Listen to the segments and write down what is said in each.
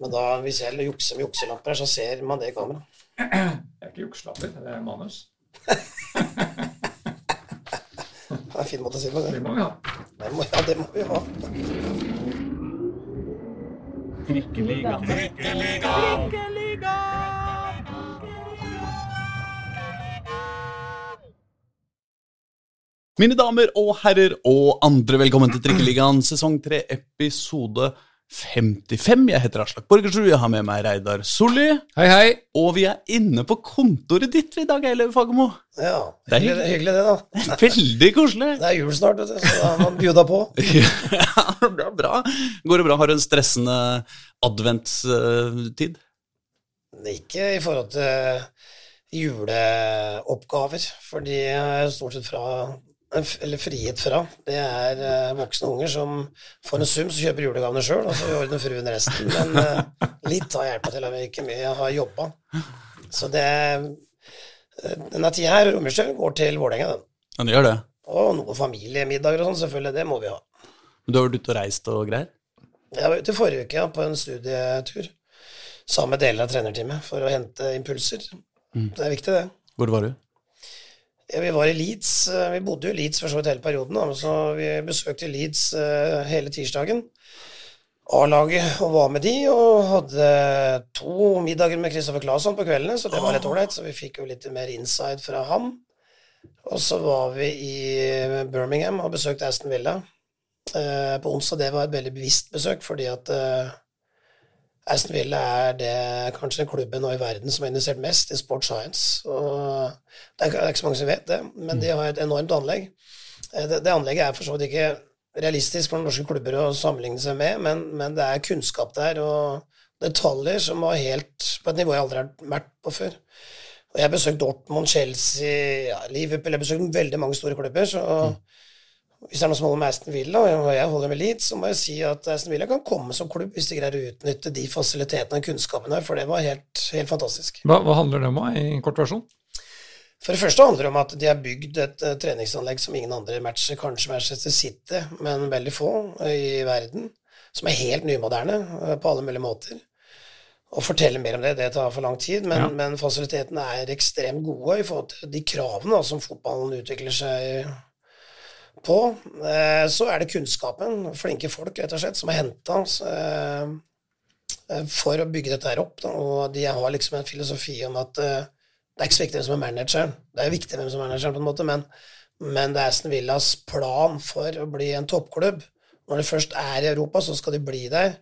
Men da, hvis jeg jukser med jukselamper så ser man det i kamera. Det er ikke jukselapper, det er manus. Det er en fin måte å si det på. Det Det. må vi ha. Det må, ja, det må vi ha. Mine damer og herrer og andre, velkommen til Trikkeligaen sesong 3, episode 55. Jeg heter Aslak Borgersrud, jeg har med meg Reidar Solli. Hei, hei. Og vi er inne på kontoret ditt i dag, Eilev Fagermo. Ja, Det er hyggelig, hyggelig det, da. Veldig koselig. Det er jul snart, vet du, så da må man bjuda på. Ja, det er bra. Går det bra? Har du en stressende adventstid? Ikke i forhold til juleoppgaver, for de er stort sett fra eller frihet fra. Det er uh, voksne unger som får en sum, så kjøper julegavene sjøl, og så ordner fruen resten. Men uh, litt har hjelpa til, men ikke mye. Jeg har jobba. Så det uh, Denne tida her, romjulstid, går til Vålerenga, den. Ja, det gjør det. Og noen familiemiddager og sånn, selvfølgelig. Det må vi ha. Du har vært ute og reist og greier? Jeg var ute forrige uke ja, på en studietur sammen med deler av trenerteamet for å hente impulser. Det er viktig, det. Hvor var du? Ja, vi var i Leeds. eh, Vi bodde jo i Leeds for så vidt hele perioden, da, så vi besøkte Leeds eh, hele tirsdagen. A-laget og var med de, og hadde to middager med Kristoffer Claesson på kveldene, så det var litt ålreit. Så vi fikk jo litt mer inside fra ham. Og så var vi i Birmingham og besøkte Aston Villa eh, på onsdag. Det var et veldig bevisst besøk, fordi at eh, Aston Villa er det, kanskje klubben nå i verden som har investert mest i sport science. Og det, er, ikke så mange som vet det, men de har et enormt anlegg. Eh, Det, det anlegget er for så vidt ikke realistisk for norske klubber å sammenligne seg med, men, men det er kunnskap der og detaljer som var helt på et nivå jeg aldri har vært på før. Og jeg har besøkt Dortmund, Chelsea, ja, Liverpool Jeg har besøkt veldig mange store klubber. så hvis det er noe som holder med Aston Villa, og jeg holder med Leeds, så må jeg si at Aston Villa kan komme som klubb hvis de greier å utnytte de fasilitetene og kunnskapen her, for det var helt, helt fantastisk. Hva, hva handler det om i en kort versjon? For det første handler det om at de har bygd et uh, treningsanlegg som ingen andre matcher, kanskje Manchester City, men veldig få eh, i verden, som er helt nymoderne uh, på alle mulige måter. Å fortelle mer om det, det tar for lang tid, men, Ja. men fasilitetene er ekstremt gode i forhold til de kravene da, som fotballen utvikler seg på. Eh, Så er det kunnskapen, flinke folk rett og slett, som er henta for å bygge dette her opp. Og de har liksom en filosofi om at eh, det er ikke så viktig hvem som er manageren. Det er viktig hvem som er manageren, på en måte, men, men det er Aston Villas plan for å bli en toppklubb. Når de først er i Europa, så skal de bli der.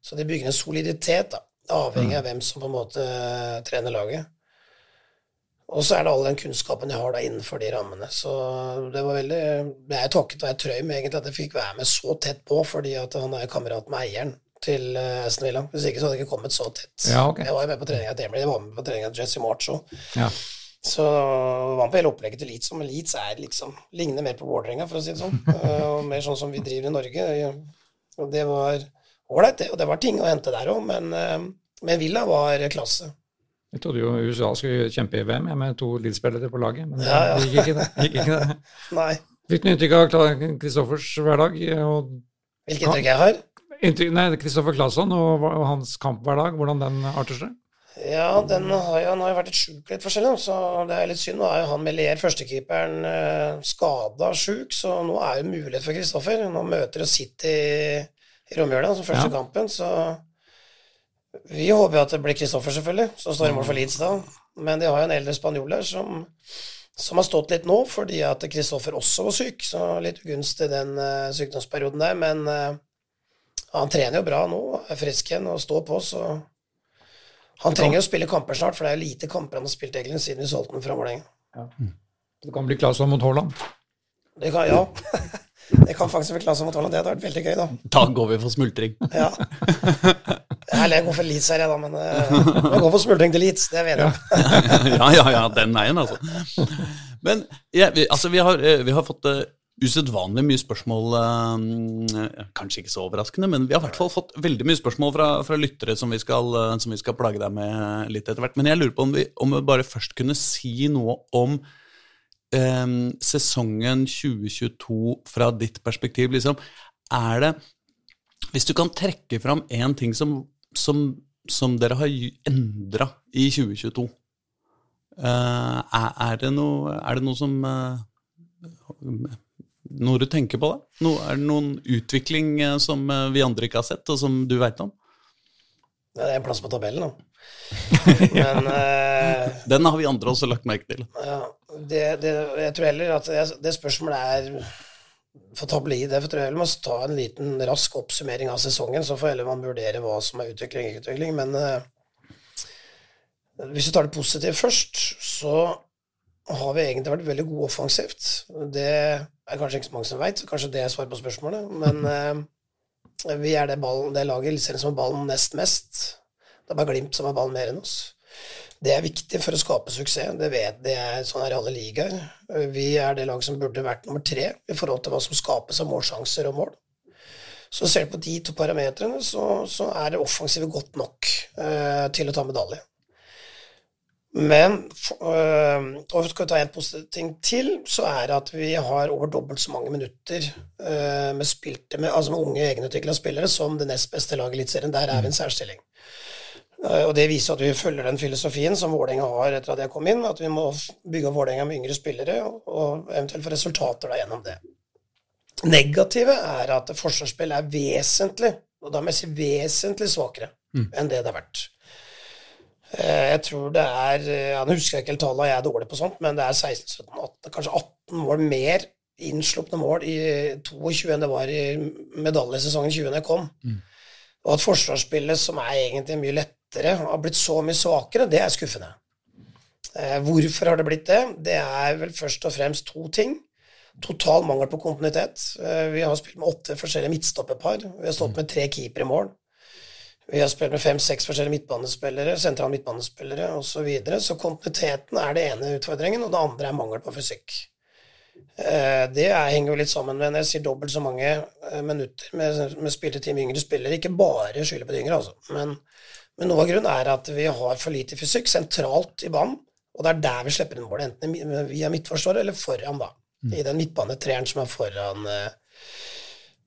Så de bygger en soliditet, da, avhengig av hvem som på en måte trener laget. Og så er det all den kunnskapen jeg har da innenfor de rammene. Så det var veldig Jeg takket og jeg trøy egentlig at jeg fikk være med så tett på, fordi at han er kamerat med eieren til eh, Aston Villa. Hvis ikke så hadde jeg ikke kommet så tett. Ja, okay. Jeg var jo med på treninga til Emily, jeg var med på treninga til Jesse March òg. Ja. Så var han på hele opplegget til Leeds, men Leeds er liksom, ligner mer på Vålerenga, for å si det sånn. Eh, Og mer sånn som vi driver i Norge. Og det var ålreit, det. Og det var ting å hente der òg, men, eh, men Villa var klasse. Jeg trodde jo USA skulle kjempe i VM med to Leeds-spillere på laget, men Ja, ja. det gikk ikke det. Gikk ikke det. Nei. Fikk du inntrykk av Kristoffers hverdag? Og Hvilket inntrykk jeg har? inntrykk, nei, Kristoffer Claesson og, og hans kamphverdag, hvordan den arter seg? Ja, den har jo, han har jo vært litt sjuk litt forskjellig, så det er litt synd. Nå er jo han Melier, førstekeeperen, eh, skada sjuk, så nå er det mulighet for Kristoffer. Nå møter jo City i romjula som første Ja. kampen, så vi håper jo at det blir Kristoffer, selvfølgelig, som står i mål for Leeds da. Men de har jo en eldre spanjol der som, som har stått litt nå, fordi at Kristoffer også var syk, så litt ugunstig den uh, sykdomsperioden der. Men uh, han trener jo bra nå, er frisk igjen og står på, så han trenger jo å spille kamper snart, for det er jo lite kamper han har spilt egentlig siden vi solgte den fra Vålerenga. Det kan bli Claesson mot Haaland. Det kan, ja. Det kan faktisk bli Claesson mot Haaland. Det hadde vært veldig gøy, da. Da går vi for smultring. Ja. Eller jeg går for Leeds her, jeg, da, men eh, jeg går for smultring til Leeds. Det vet jeg. ja, ja, ja, den veien, altså. Men ja, vi, altså, vi, har, eh, vi har fått uh, usedvanlig mye spørsmål Uh, Kanskje ikke så overraskende, men vi har i hvert fall fått veldig mye spørsmål fra, fra lyttere som vi, skal, uh, som vi skal plage deg med litt etter hvert. Men jeg lurer på om vi, om vi bare først kunne si noe om Um, sesongen 2022 fra ditt perspektiv. Liksom. Er det Hvis du kan trekke fram én ting som som, som dere har endra i 2022. Uh, er, er, det noe, er det noe som uh, Noe du tenker på, da? No, er det noen utvikling uh, som eh, vi andre ikke har sett, og som du veit om? Ja, Det er en plass på tabellen, da. Men eh, Den har vi andre også lagt merke til. ja, det, det, jeg tror heller at det, det spørsmålet er for tabloid. Det tror jeg vi må ta en liten rask oppsummering av sesongen, så får heller man vurdere hva som er utvikling og utvikling. Men eh, hvis vi tar det positive først, så har vi egentlig vært veldig gode offensivt. Det er kanskje ikke så mange som veit, kanskje det er svaret på spørsmålet, men eh, vi er det, ballen, det laget i Eliteserien som har ballen nest mest. Det er bare Glimt som har ballen mer enn oss. Det er viktig for å skape suksess. Det vet det er sånn her i alle ligaer. Vi er det laget som burde vært nummer tre i forhold til hva som skapes av målsjanser og mål. Så ser du på de to parametrene, så, så er det offensive godt nok eh, til å ta medalje. Men øh, og skal vi ta en positiv ting til, så er det at vi har over dobbelt så mange minutter øh, med, spilte, med, altså med unge egenutvikla spillere som det nest beste laget i Eliteserien. Der er vi en særstilling. Uh, og Det viser at vi følger den filosofien som Vålerenga har etter at jeg kom inn, at vi må bygge Vålerenga med yngre spillere og, eventuelt få resultater da gjennom det. Negative er at forsvarsspill er vesentlig, og da må jeg si vesentlig svakere Mm. enn det det har vært. Eh, Jeg tror det er ja, Nå husker jeg ikke helt tallene, jeg er dårlig på sånt, men det er 16, 17, 18, kanskje 18 mål mer innslupne mål i 22 enn det var i medaljesesongen 20 da jeg kom. Og at forsvarsspillet, som er egentlig mye lettere, har blitt så mye svakere, det er skuffende. Eh, hvorfor har det blitt det? Det er vel først og fremst to ting. Total mangel på kontinuitet. Eh, vi har spilt med åtte forskjellige midtstopperpar. Vi har stått med tre keepere i mål. Vi har spilt med fem-seks forskjellige midtbanespillere, sentrale midtbanespillere osv. Så, videre. så kontinuiteten er det ene utfordringen, og det andre er mangel på fysikk. Eh, Det er, henger jo litt sammen med når jeg sier dobbelt så mange eh, minutter med, med spilletid med yngre spillere. Ikke bare skylder på de yngre, altså. Men, men noe av grunnen er at vi har for lite fysikk sentralt i banen, og det er der vi slipper inn målet, enten via midtforsvaret eller foran, da. I den midtbanetreeren som er foran eh,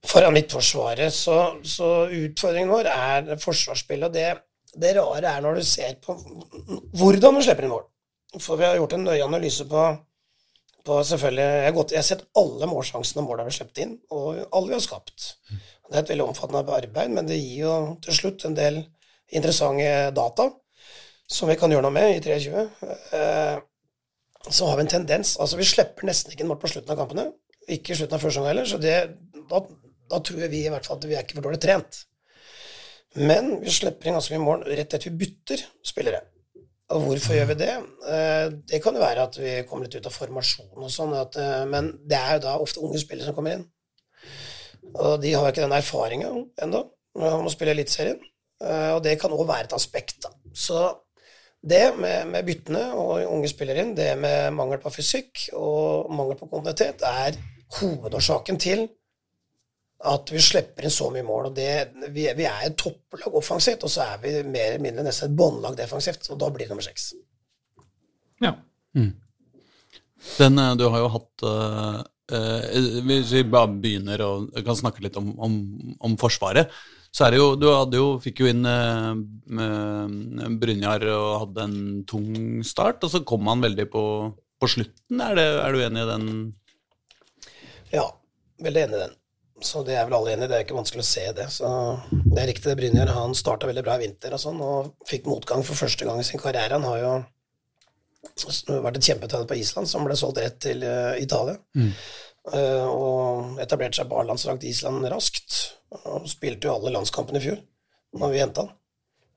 foran midtforsvaret. Så, så utfordringen vår er forsvarsspillet. Og det, det rare er når du ser på hvordan vi slipper inn mål. For vi har gjort en nøye analyse på, på selvfølgelig jeg har, gått, jeg har sett alle målsjansene vi har sluppet inn, og alle vi har skapt. Det er et veldig omfattende arbeid, men det gir jo til slutt en del interessante data som vi kan gjøre noe med i 23. Eh, så har vi en tendens Altså, vi slipper nesten ikke en mål på slutten av kampene. Ikke i slutten av første omgang heller, så det, da, da tror vi i hvert fall at vi er ikke for dårlig trent. Men vi slipper inn ganske mye mål rett etter vi bytter spillere. Og hvorfor gjør vi det? Eh, Det kan jo være at vi kommer litt ut av formasjon og sånn, eh, men det er jo da ofte unge spillere som kommer inn. Og de har ikke den erfaringa ennå om å spille Eliteserien. Eh, Og det kan òg være et aspekt, da. Så det med, med byttene og unge spillere inn, det med mangel på fysikk og mangel på kontinuitet, er hovedårsaken til at vi slipper inn så mye mål. og det, Vi, vi er et topplag offensivt, og så er vi mer eller mindre nesten et båndlag defensivt. og Da blir det nummer seks. Ja. Den, eh, du har jo hatt uh, uh, Hvis vi bare begynner og kan snakke litt om, om, om Forsvaret, så er det jo Du hadde jo, fikk jo inn uh, Brynjar og hadde en tung start, og så kom han veldig på, på slutten. Er, det, er du enig i den? Ja, veldig enig i den. Så det er vel alle enig i, det er ikke vanskelig å se det. Så det er riktig, det Brynjar han starta veldig bra i vinter og sånn, og fikk motgang for første gang i sin karriere. Han har jo vært et kjempetalent på Island, som ble solgt rett til eh, Italia. Uh, og etablerte seg på A-landslaget til Island raskt. Og spilte jo alle landskampene i fjor, når vi henta han.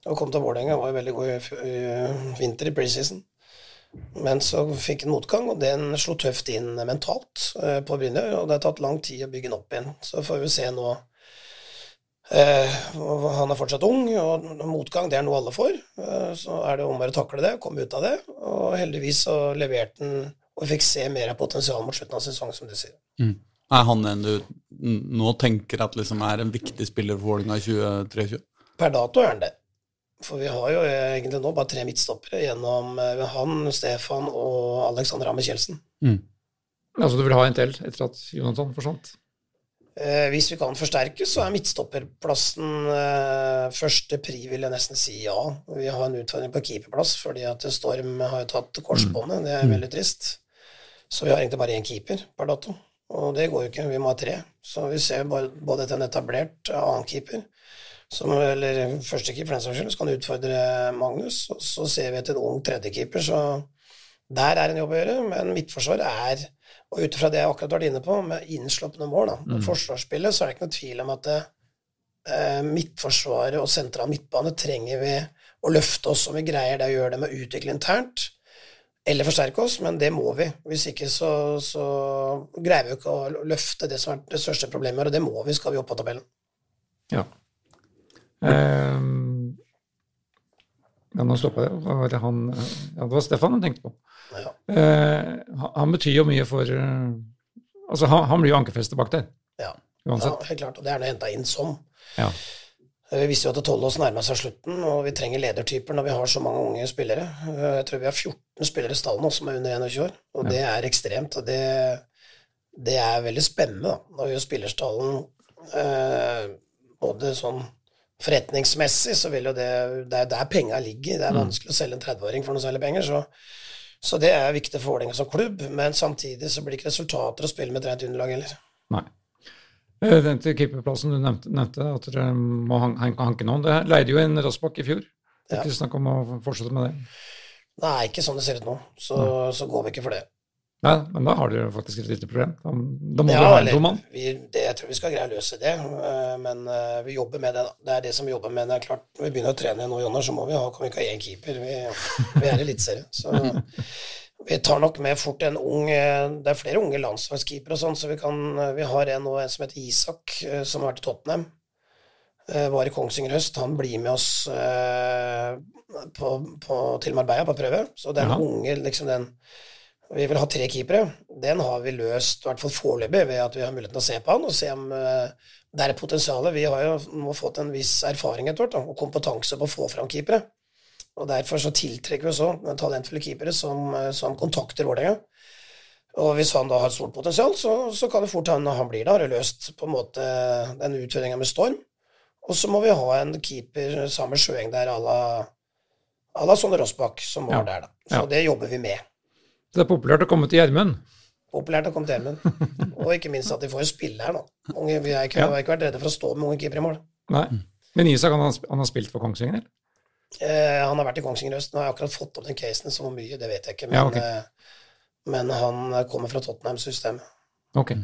Og kom til Vålerenga, var jo veldig god i, i, i vinter i preseason. Men så fikk han motgang, og den slo tøft inn mentalt eh, på Brynjar. Og det har tatt lang tid å bygge den opp igjen. Så får vi se nå eh, Han er fortsatt ung, og motgang det er noe alle får. Eh, så er det om å å takle det, komme ut av det. Og heldigvis så leverte han og fikk se mer av potensialet mot slutten av sesongen, som du sier. Er han en du nå tenker at liksom er en viktig spiller for Vålerenga i 2023? Per dato er han det. For vi har jo egentlig nå bare tre midtstoppere gjennom eh, han, Stefan og Alexander Hammer Kjeldsen. Altså du vil ha en til etter at Jonathan forsvant? Eh, hvis vi kan forsterke, så er midtstopperplassen eh, første pri, vil jeg nesten si ja. Vi har en utfordring på keeperplass fordi at Storm har jo tatt korsbåndet. Det er veldig trist. Så vi har egentlig bare én keeper per dato. Og det går jo ikke, vi må ha tre. Så vi ser både etter en etablert annen keeper, som, eller førstekeeper den saks skyld, som kan utfordre Magnus. Og så ser vi etter en ung tredjekeeper, så der er en jobb å gjøre. Men midtforsvar er og ut ifra det jeg akkurat vært inne på, med innslupne mål, da, mm. forsvarsspillet, så er det ikke noe tvil om at det, eh, midtforsvaret og sentral midtbane trenger vi å løfte oss om vi greier det å gjøre det med å utvikle internt, eller forsterke oss, men det må vi. Hvis ikke så, så greier vi ikke å løfte det som er det største problemet, og det må vi skal vi opp på tabellen. Ja. Um, ja, nå stoppa. Det var, han, ja, det var Stefan han tenkte på. Ja. Uh, han betyr jo mye for uh, Altså, han, han, blir jo ankerfestet bak der. Ja. Uansett. ja, helt klart. Og det er han henta inn som. Ja. Eh, vi visste jo at Tollås nærma seg slutten, og vi trenger ledertyper når vi har så mange unge spillere. Jeg tror vi har 14 spillere i stallen nå som er under 21 år, og ja. det er ekstremt. og det, det er veldig spennende da, når vi gjør spillerstallen eh, både sånn forretningsmessig, så vil jo det Det er der penga ligger. Det er mm. vanskelig å selge en 30-åring for noe særlig penger. så så det er viktig for Vålerenga som klubb, men samtidig så blir det ikke resultater å spille med et rent underlag heller. Nei. Eh, den til keeperplassen du nevnte, nevnte, at dere må hanke noen. Det leide jo en Rossbakk i fjor. Det er ja. ikke snakk om å fortsette med det? Nei, ikke sånn det ser ut nå. Så, så går vi ikke for det. Nei, men da har dere faktisk et lite problem. Da, da må ja, du ha en tomann. Jeg tror vi skal greie å løse det, eh, men uh, vi jobber med det. da. Det er det som vi jobber med. Det er klart, Når vi begynner å trene nå, Jonner, så må vi ha, kan vi ikke ha én keeper. Vi, vi er eliteserie. Så vi tar nok med fort en ung eh, Det er flere unge landslagskeepere og sånn, så vi, kan, vi har en en som heter Isak, som har vært i Tottenham. Var i Kongsvinger høst. Han blir med oss på, på, til Marbella på prøve. Så det er ja. unge, liksom den vi vil ha tre keepere. Den har vi løst, i hvert fall foreløpig, ved at vi har muligheten til å se på han og se om uh, det er potensialet. Vi har jo nå fått en viss erfaring etter hvert, og kompetanse på å få fram keepere. Og Derfor så tiltrekker vi oss òg talentfulle keepere som, uh, som kontakter Vålerenga. Og hvis han da har stort potensial, så, så kan det fort hende han blir der og løst på en måte den utfordringa med Storm. Og så må vi ha en keeper sammen med Sjøeng der à la Sonne Rossbakk, som var ja. der, da. Så ja. det jobber vi med. Det er populært å komme til Gjermund? Populært å komme til Gjermund. Og ikke minst at de får spille her nå. Mange, vi har ikke, ja. ikke, vært redde for å stå med unge keepere i mål. Nei. Men Isak, han han har spilt for Kongsvinger? Eh, han har vært i Kongsvinger øst. Nå har jeg akkurat fått opp den casen så mye, det vet jeg ikke. Men, ja, okay. eh, men han kommer fra Tottenham-systemet. Okay.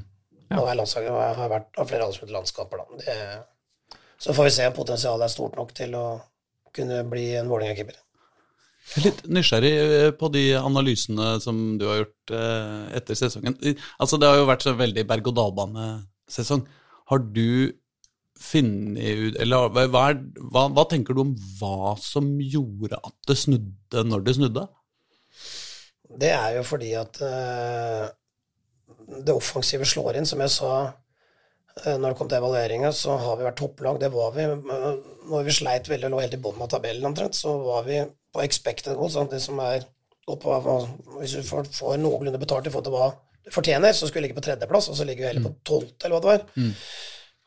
Ja. Og har vært av flere alle landskamper, da. Det, så får vi se om potensialet er stort nok til å kunne bli en Vålerenga-keeper. Jeg er litt nysgjerrig eh, på de analysene som du har gjort eh, etter sesongen. Altså, Det har jo vært så veldig berg-og-dal-bane-sesong. Har du funnet ut Eller hva, hva, hva, tenker du om hva som gjorde at det snudde når det snudde? Det er jo fordi at uh, det offensive slår inn, som jeg sa uh, når det kom til evalueringa, så har vi vært topplag. Det var vi. Når vi sleit veldig og lå helt i bunnen av tabellen omtrent, så var vi på expected goal, sånn, det som er oppå, Hvis du får, får noenlunde betalt i forhold til hva du fortjener, så skulle vi ligge på tredjeplass, og så ligger vi heller på mm. tolvte, eller hva det var. Mm.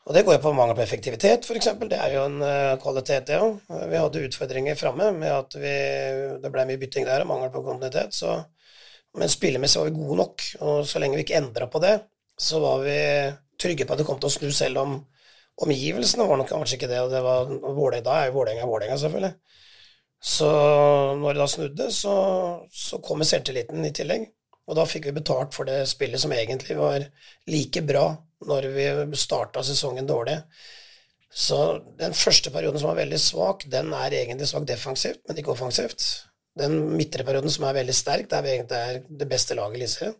Og det går jo på mangel på effektivitet, f.eks. Det er jo en uh, kvalitet, det ja. òg. Vi hadde utfordringer framme med at vi, det ble mye bytting der og mangel på kontinuitet. Så, men spillemessig var vi gode nok, og så lenge vi ikke endra på det, så var vi trygge på at det kom til å snu, selv om omgivelsene var nok kanskje ikke det. Og det var Vålerenga, da er jo Vålerenga Vålerenga, selvfølgelig. Så når det da snudde, så, så kom selvtilliten i tillegg. Og da fikk vi betalt for det spillet som egentlig var like bra når vi starta sesongen dårlig. Så den første perioden som var veldig svak, den er egentlig svak defensivt, men ikke offensivt. Den midtre perioden som er veldig sterk, der vi egentlig er det beste laget i Eliteserien,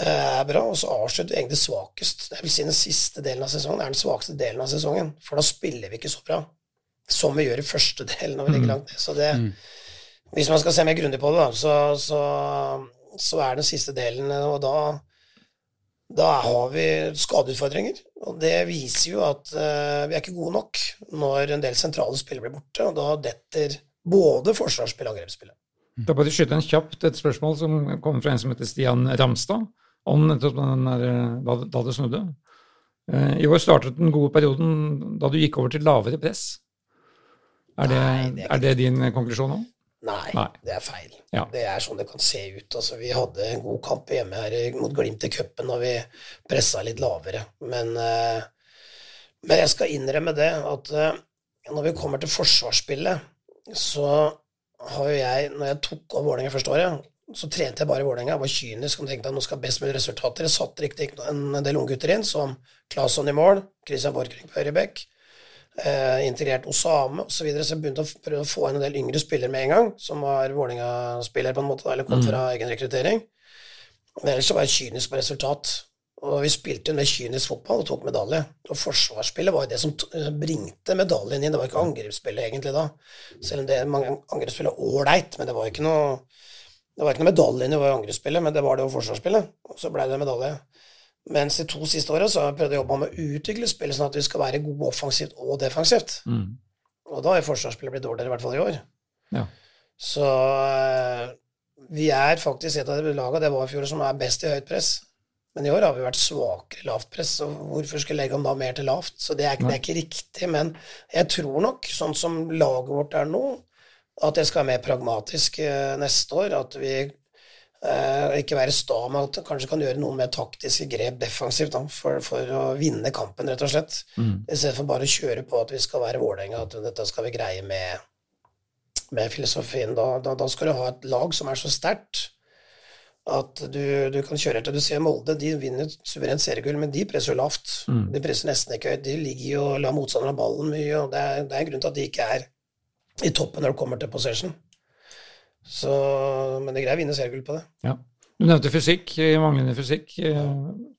er bra. Og så avslutter vi egentlig svakest. Jeg vil si den siste delen av sesongen er den svakeste delen av sesongen, for da spiller vi ikke så bra som vi gjør i første del når vi ligger mm. langt ned. Så det, mm. hvis man skal se mer grundig på det, da, så, så, så, er den siste delen Og da, da har vi skadeutfordringer. Og det viser jo at uh, vi er ikke gode nok når en del sentrale spillere blir borte, og da detter både forsvarsspill og angrepsspillet. Da bare skyte en kjapt et spørsmål som kommer fra en som heter Stian Ramstad, om nettopp den der, da, da det snudde. Eh, I år startet den gode perioden da du gikk over til lavere press. Er det, Nei, det er er det din konklusjon nå? Nei, Nei. det er feil. Ja. Det er sånn det kan se ut. Altså, vi hadde en god kamp hjemme her mot Glimt i cupen, og vi pressa litt lavere. Men, eh, men jeg skal innrømme det at eh, når vi kommer til forsvarsspillet, så har jo jeg, når jeg tok av Vålerenga første året, så trente jeg bare i Vålerenga. Jeg var kynisk og tenkte at nå skal best mulig resultater. Jeg satte riktig en del unggutter inn, som Claesson i mål, Christian Borchgrevink på høyrebekk, eh, integrert Osame osv. Så, videre, så jeg begynte å prøve å få inn en del yngre spillere med en gang, som var Vålerenga-spillere, på en måte, eller kom fra egen rekruttering. Men ellers så var jeg kynisk på resultat. Og vi spilte jo med kynisk fotball og tok medalje. Og forsvarsspillet var jo det som bringte medaljen inn. Det var ikke angrepsspillet egentlig da. Selv om det mange angrepsspill er ålreit, men det var ikke noe det var ikke noe medalje i angrepsspillet, men det var det jo forsvarsspillet. Og så ble det medalje. Mens de to siste åra så har jeg prøvd å jobbe med å utvikle spillet sånn at vi skal være gode offensivt og defensivt. Mm. Og da har forsvarsspillet blitt dårligere, i hvert fall i år. Ja. Så eh, vi er faktisk et av de lagene, det var i fjor, som er best i høyt press. Men i år har vi vært svakere i lavt press, så hvorfor skulle legge om da mer til lavt? Så det er, det er ikke riktig, men jeg tror nok, sånn som laget vårt er nå, at det skal være mer pragmatisk eh, neste år. At vi eh, ikke være sta med at kanskje kan gjøre noen mer taktiske grep defensivt da, for, for å vinne kampen, rett og slett. Mm. I stedet for bare å kjøre på at vi skal være Vålerenga, at dette skal vi greie med, med filosofien. Da, da, da skal du ha et lag som er så sterkt at du, du kan kjøre etter. Du ser Molde, de vinner suverent seriegull, men de presser jo lavt. Mm. De presser nesten ikke høyt. De ligger jo og lar motstanderen ballen mye, og det er, det er en grunn til at de ikke er i toppen når det kommer til possession. Så, men de greier å vinne seriegull på det. Ja. Du nevnte fysikk, eh, manglende fysikk. Eh,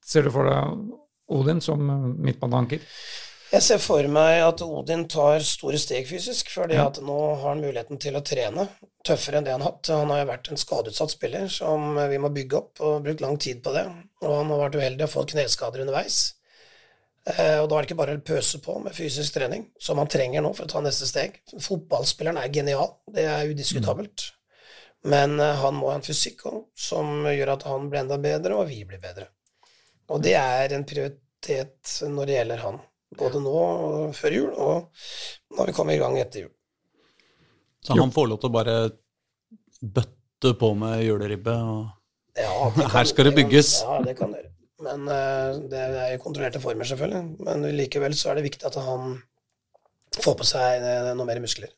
Ser du for deg Odin som eh, midtbaneanker? Jeg ser for meg at Odin tar store steg fysisk, fordi Ja. at nå har han muligheten til å trene tøffere enn det han har hatt. Han har jo vært en skadeutsatt spiller som vi må bygge opp, og brukt lang tid på det. Og han har vært uheldig og fått kneskader underveis. Eh, og da er det ikke bare å pøse på med fysisk trening, som han trenger nå for å ta neste steg. Fotballspilleren er genial, det er udiskutabelt. Men eh, han må ha en fysikk som gjør at han blir enda bedre, og vi blir bedre. Og det er en prioritet når det gjelder han. Både nå før jul, og når vi kommer i gang etter jul. Så han får lov til å bare bøtte på med juleribbe og Ja, kan, Her skal det bygges. Ja, det kan dere. Men eh, det er i kontrollerte former, selvfølgelig. Men likevel så er det viktig at han får på seg eh, noe mer muskler.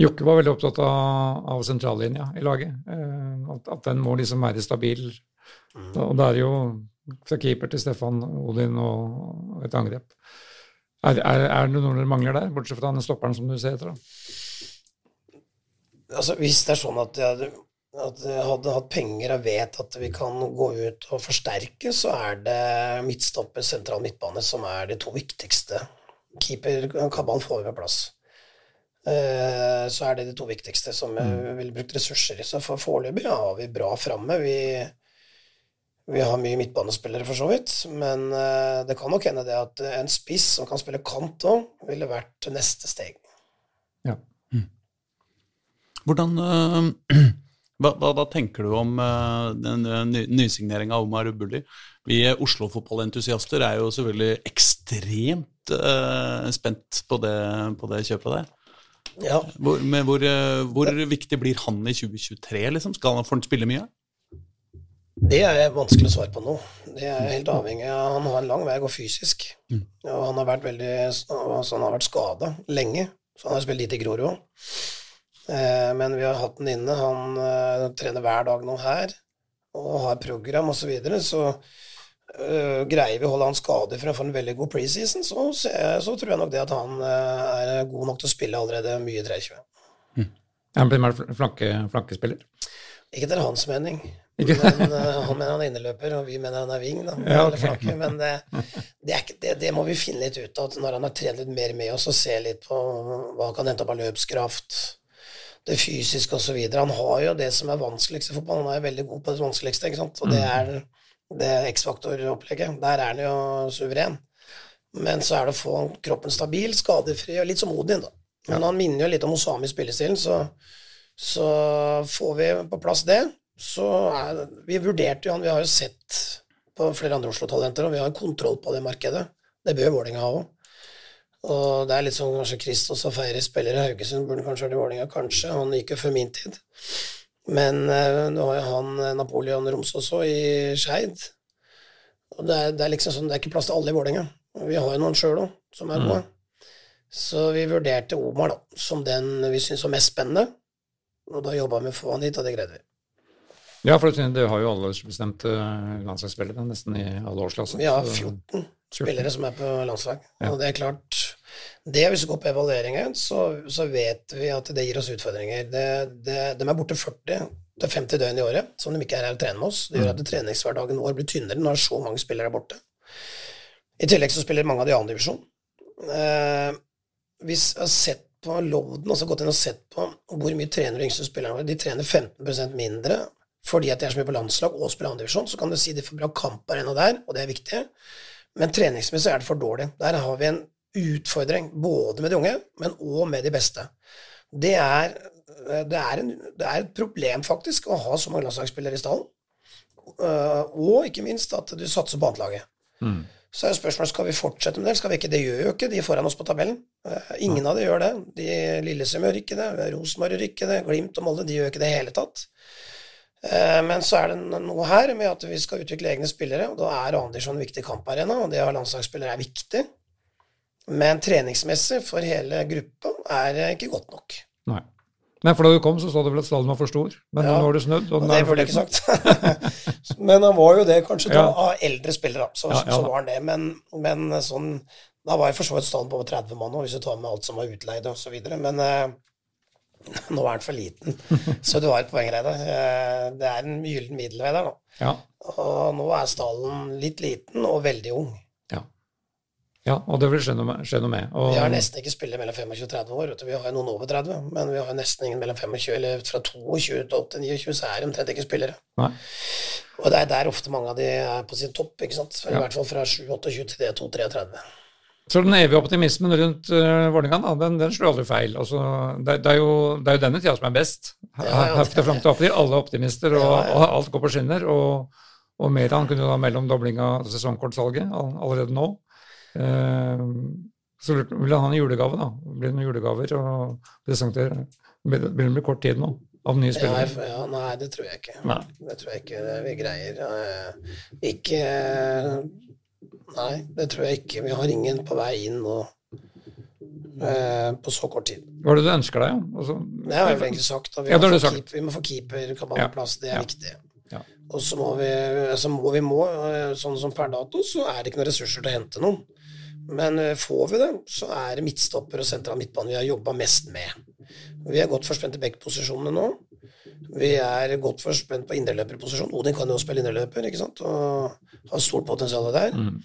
Jokke var veldig opptatt av, av sentrallinja i laget. Eh, at, at den må liksom være stabil. Og det er jo fra keeper til Stefan Odin og et angrep. Er, er, er det noe dere mangler der, bortsett fra den stopperen som du ser etter? da? Altså, hvis det er sånn at jeg, at hadde hatt penger og vet at vi kan gå ut og forsterke, så er det midtstopper, sentral midtbane, som er de to viktigste. Keeper Kabban får vi på plass. Eh, Så er det de to viktigste som vi ville brukt ressurser i. Så for foreløpig har vi bra framme. Vi, vi har mye midtbanespillere, for så vidt. Men eh, det kan nok hende det at en spiss som kan spille kant òg, ville vært neste steg. Ja. Hvordan øh, hva, hva, hva tenker du om uh, den øh, ny, nysigneringa av Omar Ubuli? Vi Oslo-fotballentusiaster er jo selvfølgelig ekstremt uh, spent på det, på det kjøpet der. Ja, Hvor, men hvor, uh, hvor viktig blir han i 2023, liksom? Skal han, får han spille mye? Det er vanskelig å svare på nå. Det er helt avhengig av Han har en lang vei å gå fysisk. Og han har vært veldig altså han har vært skada lenge, så han har spilt lite i Grorud òg. Eh, men vi har hatt den inne. Han eh, trener hver dag nå her og har program osv. Så, videre, så eh, greier vi å holde han skadefri for å få en veldig god preseason, så, så tror jeg nok det at han er god nok til å spille allerede mye 23. Er han blir mer flanke, flankespiller? Ikke etter hans mening. Men han mener han er inneløper, og vi mener han er wing. Da, Ja, okay. flanke, men det, det, er ikke, det, det må vi finne litt ut av når han har trent litt mer med oss og ser litt på hva han kan hente opp av løpskraft, det fysiske osv. Han har jo det som er vanskeligst i fotball. Han er jo veldig god på det vanskeligste, ikke sant? og det er det X-faktor-opplegget. Der er han jo suveren. Men så er det å få kroppen stabil, skadefri, og litt som Odin, da. Men han minner jo litt om Osami i spillestilen, så, så får vi på plass det, så er Vi vurderte jo han, vi har jo sett på flere andre Oslo-talenter, og vi har kontroll på det markedet. Det bør Vålerenga ha òg. Og det er litt sånn kanskje Kristos og Feire i Haugesund, burde kanskje vært i Vålerenga, kanskje. Han gikk jo før min tid. Men uh, nå har jo han eh, Napoleon Romsås òg i Skeid. Og det er, det er, liksom sånn, det er ikke plass til alle i Vålerenga. Vi har jo noen sjøl òg, som er gode. Mm. Så vi vurderte Omar da, som den vi syntes var mest spennende. Og da jobba vi Få han hit, og det greide vi. Ja, for det har jo alle bestemte landslagsspillere nesten i alle årsklasser. Vi har 14 spillere som er på landslag. Ja. Og det er klart det Hvis vi går på evalueringen, så, så, vet vi at det gir oss utfordringer. Det, det, de er borte 40 til 50 døgn i året som de ikke er her og trener med oss. Det gjør at treningshverdagen vår blir tynnere når så mange spillere er borte. I tillegg så spiller mange av de annen divisjon. Eh, hvis jeg har sett på Lovden, altså gått inn og sett på hvor mye trener de yngste spillerne våre, de trener 15% mindre fordi at de er så mye på landslag og spiller andredivisjon, så kan du si de får bra kamper ennå der, og det er viktig. Men treningsmessig er det for dårlig. Der har vi en utfordring, både med de unge, men òg med de beste. Det er, det, er en, det er, et problem, faktisk, å ha så mange landslagsspillere i stallen. Uh, og ikke minst at du satser på annetlaget. Mm. Så er spørsmålet skal vi fortsette med det. Skal vi ikke? Det gjør jo ikke de foran oss på tabellen. Uh, ingen av dem gjør det. De Lillesund gjør ikke det, Rosenborg gjør ikke det, Glimt og Molde de gjør ikke det i hele tatt. Uh, men så er det noe her med at vi skal utvikle egne spillere, og da er Andersson en viktig kamparena, og det å ha landslagsspillere er viktig. Men treningsmessig for hele gruppa er det ikke godt nok. Nei. Men for da du kom, så sa du vel at stallen var for stor? Men ja, nå har du snudd? Og det burde jeg ikke sagt. men han var jo det kanskje da, av eldre spillere, så, ja, ja. så, var han det. Men, men sånn, da var jeg for så vidt stallen på over 30 mann, hvis du tar med alt som var utleid osv. Men eh, nå er den for liten. Så du har et poeng, Reidar. Eh, det er en gyllen middelvei der, da. Og nå er stallen litt liten og veldig ung. Ja, og det vil skje noe, skje noe med. Og... Vi har nesten ikke spillere mellom 25 og 30 år. Vi har noen over 30, men vi har nesten ingen mellom 25 eller fra 22 til 29, så er de omtrent ikke spillere. Nei. Og det er der ofte mange av de er på sin topp, ikke sant. I hvert fall fra 7-28 til 2-33. Så den evige optimismen rundt uh, Vålerenga, den, den slår aldri feil. Altså, det, det, er jo, det, er jo, denne tida som er best. Herfra fram til april. Alle optimister, og, og, alt går på skinner. Og, og Meran kunne da melde om dobling av sesongkortsalget allerede nå. Eh, så vil han ha en julegave, da. Blir det noen julegaver og presentere? Det blir kort tid nå? Av nye spillere? Ja, ja, nei, det tror jeg ikke. Nei. Det tror jeg ikke vi greier. Eh, ikke Nei, det tror jeg ikke. Vi har ingen på vei inn nå eh, på så kort tid. Hva er det du ønsker deg? Altså, det har jeg vel egentlig sagt. Vi, ja, må keep, vi, må få keeper på plass, det er viktig. Og så må vi, så må vi må, sånn som per dato, så er det ikke noen ressurser til å hente noen. Men eh, får vi det, så er det midtstopper og sentral midtbane vi har jobba mest med. Vi er godt forspent i backposisjonene nå. Vi er godt forspent på indreløperposisjon. Odin kan jo spille indreløper, ikke sant, og har stort potensial der. Mm.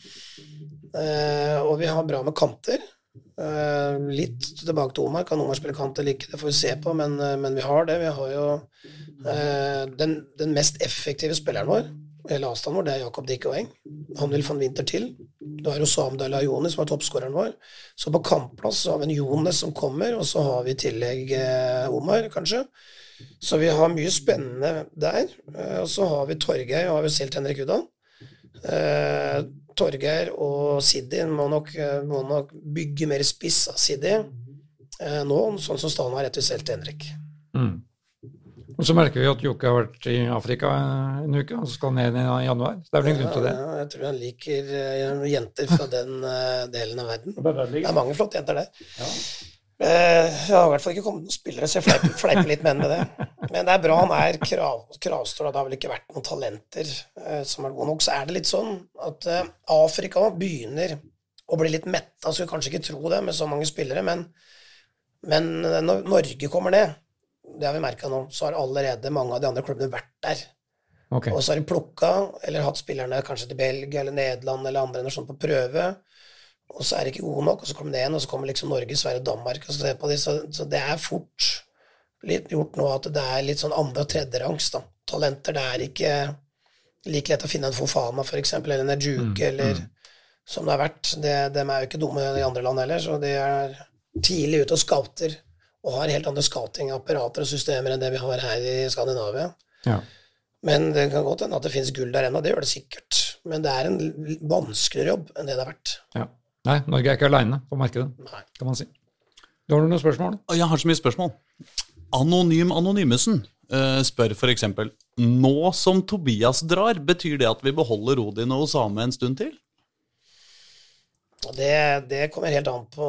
Eh, og vi har bra med kanter. Eh, litt tilbake til Omar. Kan Omar spille kant eller ikke? Det får vi se på, men, eh, men vi har det. Vi har jo eh, den, den, mest effektive spilleren vår hele avstanden vår, det er Jakob Dikke Han vil en vinter til. Du har jo Dalayoni, Ayoni, som er toppskåreren vår. Så på kampplass så har vi en Jones som kommer, og så har vi i tillegg eh, Omar, kanskje. Så vi har mye spennende der. Eh, og så har vi Torgeir, og har vi selv Henrik Udal. Eh, Torgeir og Siddi må, nok, må, nok bygge mer spiss av Siddi eh, nå, sånn som stallen var og slett til Henrik. Og så merker vi at Jokke har vært i Afrika en uke, og så skal han ned i januar. Det er vel en grunn til det? Ja, jeg tror han liker uh, jenter fra den uh, delen av verden. Det er mange flotte jenter der. Ja. Uh, jeg har i hvert fall ikke kommet noen spillere, så jeg fleiper, fleiper litt med det. Men det er bra han er krav, kravstor, det har vel ikke vært noen talenter som er gode nok. Så er det litt sånn at Afrika begynner å bli litt metta, så vi kanskje ikke tro det med så mange spillere, men, men når Norge kommer ned det har vi merka nå, så har allerede mange av de andre klubbene vært der. Okay. Og så har de plukka, eller hatt spillerne kanskje til Belgia eller Nederland eller andre sånn på prøve, og så er de ikke gode nok, og så kommer det en, og så kommer liksom Norge, Sverige og Danmark og ser på de, så, så, det er fort litt gjort nå at det er litt sånn andre- og tredjerangs talenter. Det er ikke like lett å finne en Fofana, eksempel, eller en Ejuke, mm, eller mm. som det har vært. De, de er jo ikke dumme i andre land heller, så de er tidlig ute og scouter og har helt andre skatingapparater og systemer enn det vi har her i Skandinavia. Ja. Men det kan godt hende at det finnes gull der ennå, det gjør det sikkert. Men det er en vanskeligere jobb enn det det har vært. Ja. Nei, Norge er ikke aleine på markedet, Nei. kan man si. Du har du noen spørsmål? Jeg har så mye spørsmål. Anonym Anonymesen eh, spør f.eks.: Nå som Tobias drar, betyr det at vi beholder Odin og Osame en stund til? Det, det kommer helt an på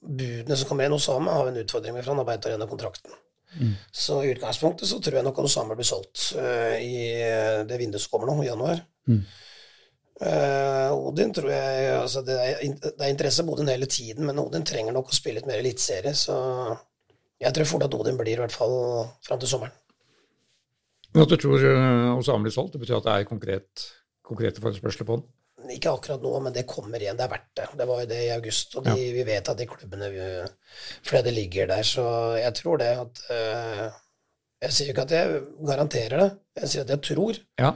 budene som kommer inn. Osama, har en utfordring med, for han arbeider gjennom å Mm. kontrakten. Så i utgangspunktet så tror jeg nok Osama blir solgt uh, i eh, det vinduet som kommer nå, i januar. Mm. Uh, Odin tror jeg altså det, er, det er interesse både Odin hele tiden, men Odin trenger nok å spille litt mer eliteserie, så jeg tror fort at Odin blir i hvert fall fram til sommeren. Men at du tror Osama blir solgt, det betyr at det er konkret, konkrete forespørsler på den? Ikke akkurat nå, men det kommer igjen. Det er verdt det. Det var jo det i august, og de, vi vet at de klubbene vi- Fordi det ligger der, så jeg tror det at uh, Jeg sier ikke at jeg garanterer det, jeg sier at jeg tror Ja.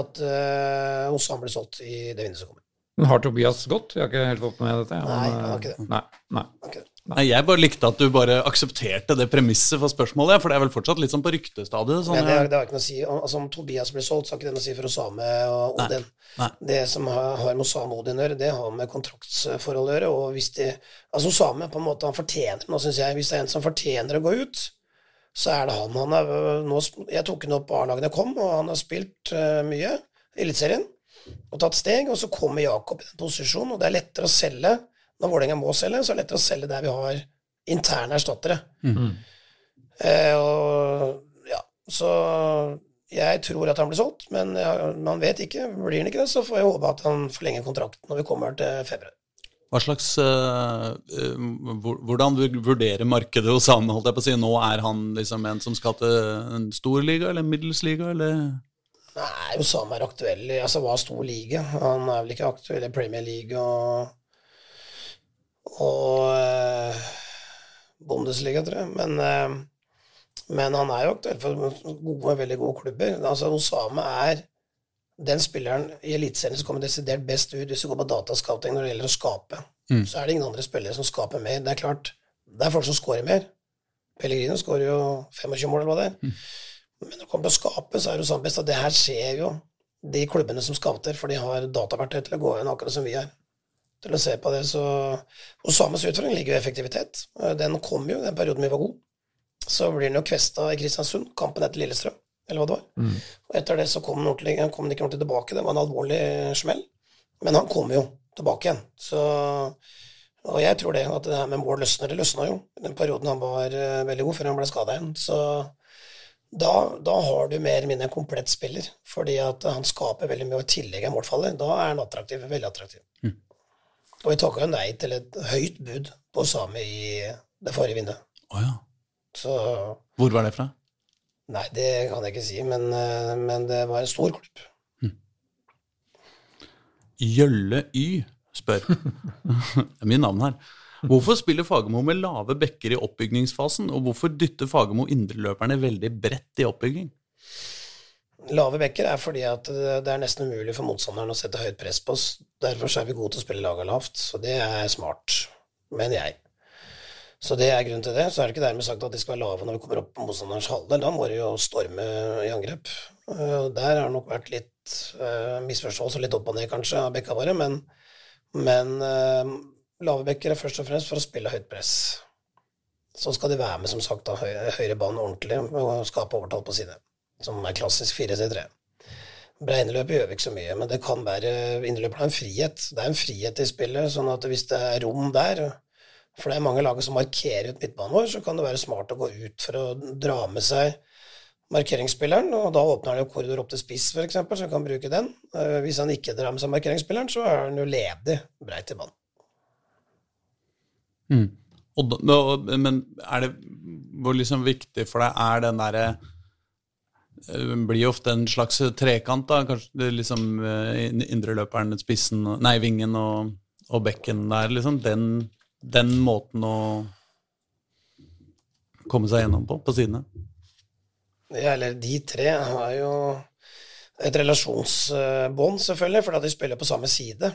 at uh, Osam blir solgt i det vinduet som kommer. Men har Tobias gått? Jeg har ikke helt fått med dette. Nei, men, han har ikke det. Nei, nei. Ok. Nei, Jeg bare likte at du bare aksepterte det premisset for spørsmålet, for det er vel fortsatt litt sånn på ryktestadiet. Sånn, Men det, har- det har ikke noe å si. Altså, om Tobias blir solgt, så har ikke det noe å si for Osame og Odin. Nei. Det som har, har med Osame og Odin å gjøre, det har med kontraktsforhold å gjøre. Og hvis de Altså, Osame på en måte, han fortjener nå, syns jeg. Hvis det er en som fortjener å gå ut, så er det han. han er, nå, jeg tok han opp på A-lagene kom, og han har spilt uh, mye i Eliteserien og tatt steg. Og så kommer Jakob i den posisjonen, og det er lettere å selge når Vålerenga må selge, så er det lettere å selge der vi har interne erstattere. Mm. Eh, og ja, så jeg tror at han blir solgt, men ja, man vet ikke. Blir han ikke det, så får jeg håpe at han forlenger kontrakten når vi kommer til februar. Hva slags eh, Hvordan vurderer markedet hos Same, holdt jeg på å si? Nå er han liksom en som skal til en stor liga, eller en middels liga, eller Nei, Osama er aktuell altså, hva stor liga. Han er vel ikke aktuell i Premier League og og eh, Bundesliga, tror jeg. Men, eh, men han er jo aktuell for gode, veldig gode klubber. Altså, Osame er den spilleren i Eliteserien som kommer desidert best ut hvis du går på datascouting når det gjelder å skape. Mm. Så er det ingen andre spillere som skaper mer. Det er klart, det er folk som scorer mer. Pellegrino skårer jo 25 mål, eller hva det er. Men når det kommer til å skape, så er det jo sånn best at det her skjer jo de klubbene som scouter, for de har dataverktøy til å gå inn akkurat som vi har. Til å se på det, så Og Sames utfordring ligger jo i effektivitet. Eh, Den kom jo den perioden vi var gode. Så blir den jo kvesta i Kristiansund, kampen etter Lillestrøm, eller hva det var. Mm. Og etter det så kom han, kom han ikke ordentlig tilbake. Det var en alvorlig smell. Men han kom jo tilbake igjen. Så Og jeg tror det at det her med mål løsner, det løsna jo den perioden han var eh, veldig god, før han ble skada igjen. Så da, da har du mer eller mindre en komplett spiller, fordi at han skaper veldig mye, og i tillegg er målfallet. Da er han attraktiv, veldig attraktiv. Mm. Og vi takka jo nei til et høyt bud på Sami i det forrige vinduet. Oh, ja. Så Hvor var det fra? nei, det kan jeg ikke si, men, eh, men det var en stor klubb. Jølle Y spør. det er mye navn her. Hvorfor spiller Fagermo med lave bekker i oppbyggingsfasen, og hvorfor dytter Fagermo indreløperne veldig bredt i oppbygging? Lave bekker er fordi at det er nesten umulig for motstanderen å sette høyt press på oss. Derfor er vi gode til å spille laga lavt, så det er smart, mener jeg. Så det er grunnen til det. Så er det ikke dermed sagt at de skal være lave når vi kommer opp på motstanderens halvdel. Da må de jo storme i angrep. Eh, Der har det nok vært litt uh, misforståelse, litt opp og ned kanskje, av bekka våre, men, men uh, lave bekker er først og fremst for å spille høyt press. Så skal de være med, som sagt, da, høy, høyre banen ordentlig og skape overtall på side som er klassisk 4-3-3. Breineløp gjør vi ikke så mye, men det kan være Inneløpet har en frihet. Det er en frihet i spillet, sånn at hvis det er rom der For det er mange lag som markerer ut midtbanen vår, så kan det være smart å gå ut for å dra med seg markeringsspilleren, og da åpner han jo korridor opp til spiss, f.eks., så han kan bruke den. Eh, Hvis han ikke drar med seg markeringsspilleren, så er han jo ledig breit i banen. Og da, men er det hvor liksom viktig for deg er den derre blir jo ofte en slags trekant, da. Kanskje liksom eh, in- indreløperen, spissen, nei, vingen og, og bekken der, liksom. Den, den måten å komme seg gjennom på, på sidene. Ja, eller de tre har jo et relasjonsbånd, selvfølgelig, fordi de spiller på samme side.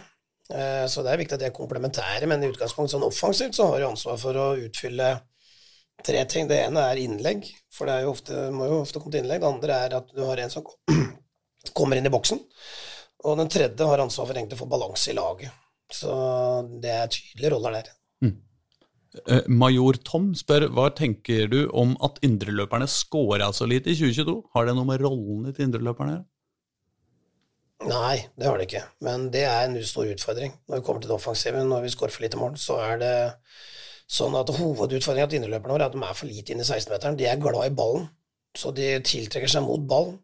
Eh, Så det er viktig at de er komplementære, men i utgangspunktet sånn offensivt så har de ansvar for å utfylle tre ting. Det ene er innlegg, for det er jo ofte, må jo ofte komme til innlegg. Det andre er at du har en som kommer inn i boksen. Og den tredje har ansvar for egentlig å få balanse i laget. Så det er tydelige roller der. Mm. Major Tom spør hva tenker du om at indreløperne scora så lite i 2022? Har det noe med rollene til indreløperne å gjøre? Nei, det har det ikke. Men det er en stor utfordring. Når vi kommer til det offensive, når vi skårer for lite mål, så er det sånn at hovedutfordringen til innerløperne våre er at de er for lite inne i 16-meteren. De er glad i ballen, så de tiltrekker seg mot ballen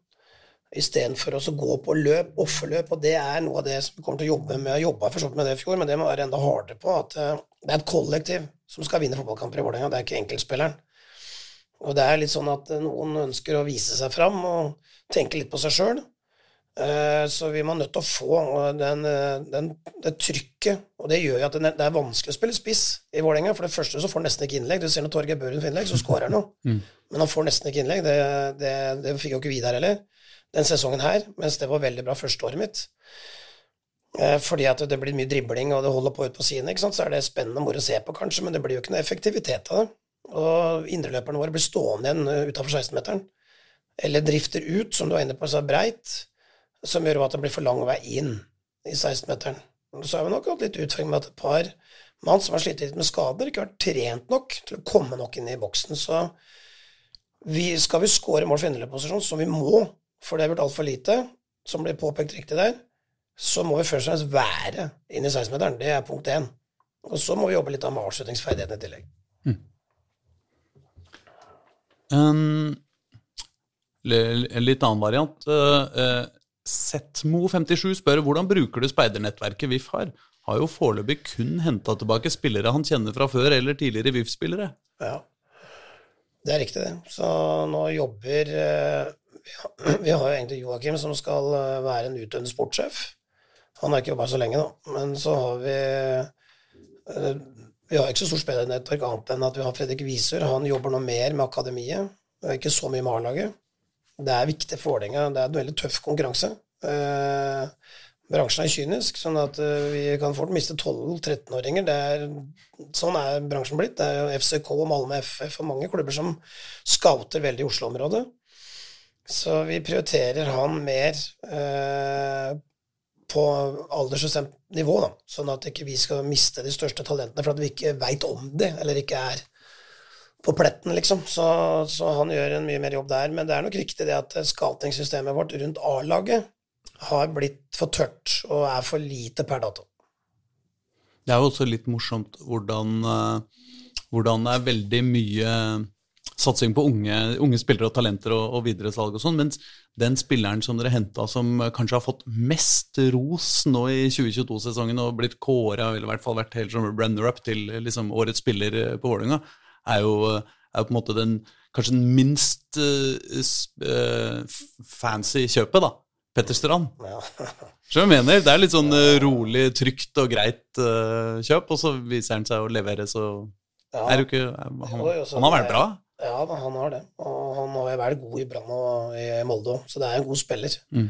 istedenfor å gå på løp, offerløp. Og det er noe av det som vi kommer til å jobbe med. Jeg jobba for så med det i fjor, men det må være enda hardere på. At eh, det er et kollektiv som skal vinne fotballkamper i Vålerenga, det er ikke enkeltspilleren. Og det er litt sånn at noen ønsker å vise seg fram og tenke litt på seg sjøl. Eh, så vi må nødt til å få den, den, det trykket, og det gjør jo at det er vanskelig å spille spiss i Vålerenga. For det første så får han nesten ikke innlegg. Du ser når Torgeir Børen får innlegg, så skårer han jo. Mm. Men han får nesten ikke innlegg. Det, det, det fikk jo ikke vi der heller den sesongen her, mens det var veldig bra første året mitt. Eh, fordi at det blir mye dribling, og det holder på ut på sidene, så er det spennende moro å se på, kanskje, men det blir jo ikke noe effektivitet av det. Og indreløperne våre blir stående igjen eh, utafor 16-meteren. Eller drifter ut, som du var inne på, så breit, som gjør at det blir for lang vei inn i 16-meteren. Så har vi nok hatt litt utfordring med at et par mann som har slitt litt med skader, ikke har vært trent nok til å komme nok inn i boksen. Så vi, skal vi skåre mål for innerløpsposisjon, som vi må, for det er blitt altfor lite, som blir påpekt riktig der, så må vi først og fremst være inn i 16-meteren. Det er punkt én. Og så må vi jobbe litt med avslutningsferdighetene i tillegg. Mm. Um, litt annen variant. Uh, Setmo57 spør hvordan bruker du speidernettverket VIF har? Har jo foreløpig kun henta tilbake spillere han kjenner fra før, eller tidligere VIF-spillere. Ja, det er riktig, det. Så nå jobber uh, vi har jo egentlig Joakim som skal eh, være en utøvende sportssjef. Han har ikke jobba så lenge, da. Men så har vi eh, Vi har ikke så stort spillernettverk annet enn at vi har Fredrik Visør. Han jobber nå mer med akademiet, ikke så mye med A-laget. Det er viktig for Vålerenga. Det er en veldig tøff konkurranse. Eh, bransjen er kynisk, sånn at vi kan fort miste 12-13-åringer. Sånn er bransjen blitt. Det er jo FCK, Malmö FF og mange klubber som scouter veldig i Oslo-området. Så vi prioriterer han mer eh, på aldersbestemt nivå, da, sånn at ikke vi skal miste de største talentene for at vi ikke veit om det, eller ikke er på pletten, liksom. Så, så, han gjør en mye mer jobb der. Men det er nok riktig det at scouting-systemet vårt rundt A-laget har blitt for tørt og er for lite per dato. Det er jo også litt morsomt hvordan, eh, hvordan det er veldig mye satsing på unge, unge spillere og talenter og, og videresalg og sånn, mens den spilleren som dere henta som kanskje har fått mest ros nå i 2022-sesongen og blitt kåra, eller i hvert fall vært helt som runner-up til liksom, årets spiller på Vålerenga, er, er jo på en måte den kanskje den minst uh, fancy kjøpet, da. Petter Strand. Ja. Så jeg mener, Det er litt sånn uh, rolig, trygt og greit uh, kjøp, og så viser han seg å levere, så ja. er jo ikke Han, han har vært bra. Ja, han har det. Og han har vært god i Brann og i Molde òg, så det er en god spiller. Mm.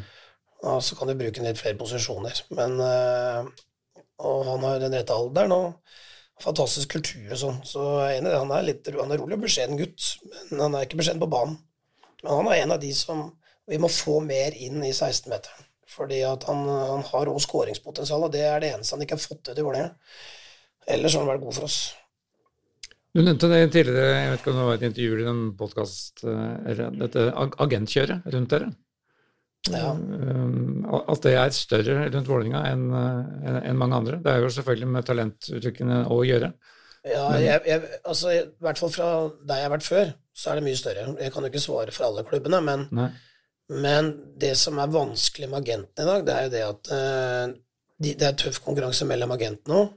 Og så kan du bruke litt flere posisjoner. Men Og han har den rette alderen og fantastisk kultur og sånn. Så en av han er litt han er rolig og beskjeden gutt, men han er ikke beskjeden på banen. Men han er en av de som vi må få mer inn i 16-meteren. Fordi at han, han har òg skåringspotensial, og det er det eneste han ikke har fått til i Vålerenga. Ellers har han vært god for oss. Du nevnte det tidligere, jeg vet ikke om det var et intervju eller en podkast, dette agentkjøret rundt dere. Ja. Eh, at det er større rundt Vålerenga enn en mange andre. Det er jo selvfølgelig med talentutviklingen å gjøre. Ja, jeg, jeg, altså, I hvert fall fra der jeg har vært før, så er det mye større. Jeg kan jo ikke svare for alle klubbene, men, men det som er vanskelig med agentene i dag, det er jo det at uh, de, det er tøff konkurranse mellom agentene òg.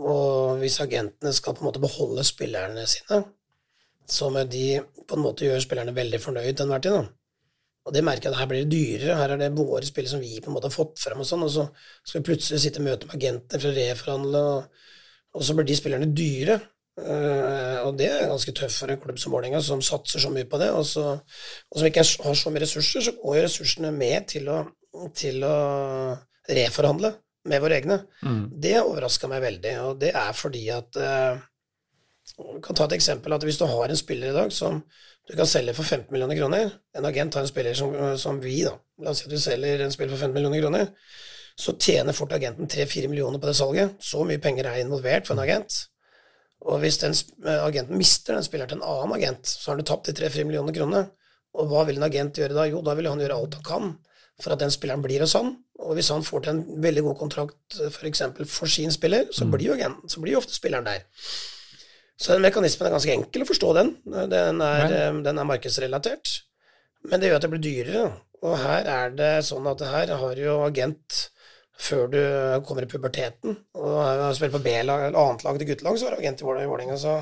Og hvis agentene skal på en måte beholde spillerne sine, så må de på en måte gjøre spillerne veldig fornøyd enhver tid. Da. Og det merker jeg at her blir det dyrere. Her er det våre spill som vi på en måte har fått frem, og sånn, og så skal vi plutselig sitte og møte med agenter for å reforhandle, og, og, så blir de spillerne dyre. Uh, og det er ganske tøft for en klubb som Vålerenga, som satser så mye på det, og, så, og som ikke har så mye ressurser, så går jo ressursene med til å, til å reforhandle med våre egne. Mm. Det overraska meg veldig, og det er fordi at uh, kan ta et eksempel at Hvis du har en spiller i dag som du kan selge for 15 millioner kroner En agent har en spiller som, som vi, da. La oss si at du selger en spiller for 15 millioner kroner. Så tjener fort agenten 3-4 millioner på det salget. Så mye penger er involvert for en agent. Og hvis den agenten mister den spilleren til en annen agent, så har du tapt de 3-4 millioner kronene. Og hva vil en agent gjøre da? Jo, da vil han gjøre alt han kan for at den spilleren blir hos han. Og hvis han får til en veldig god kontrakt f.eks. For, for sin spiller, så blir jo agenten, så blir jo ofte spilleren der. Så den mekanismen er ganske enkel å forstå, den. Den er, eh, den er markedsrelatert. Men det gjør at det blir dyrere. Og her er det sånn at her har jo agent før du kommer i puberteten og har spilt på B-lag eller annet lag til guttelag, så er du agent i Vålerenga, så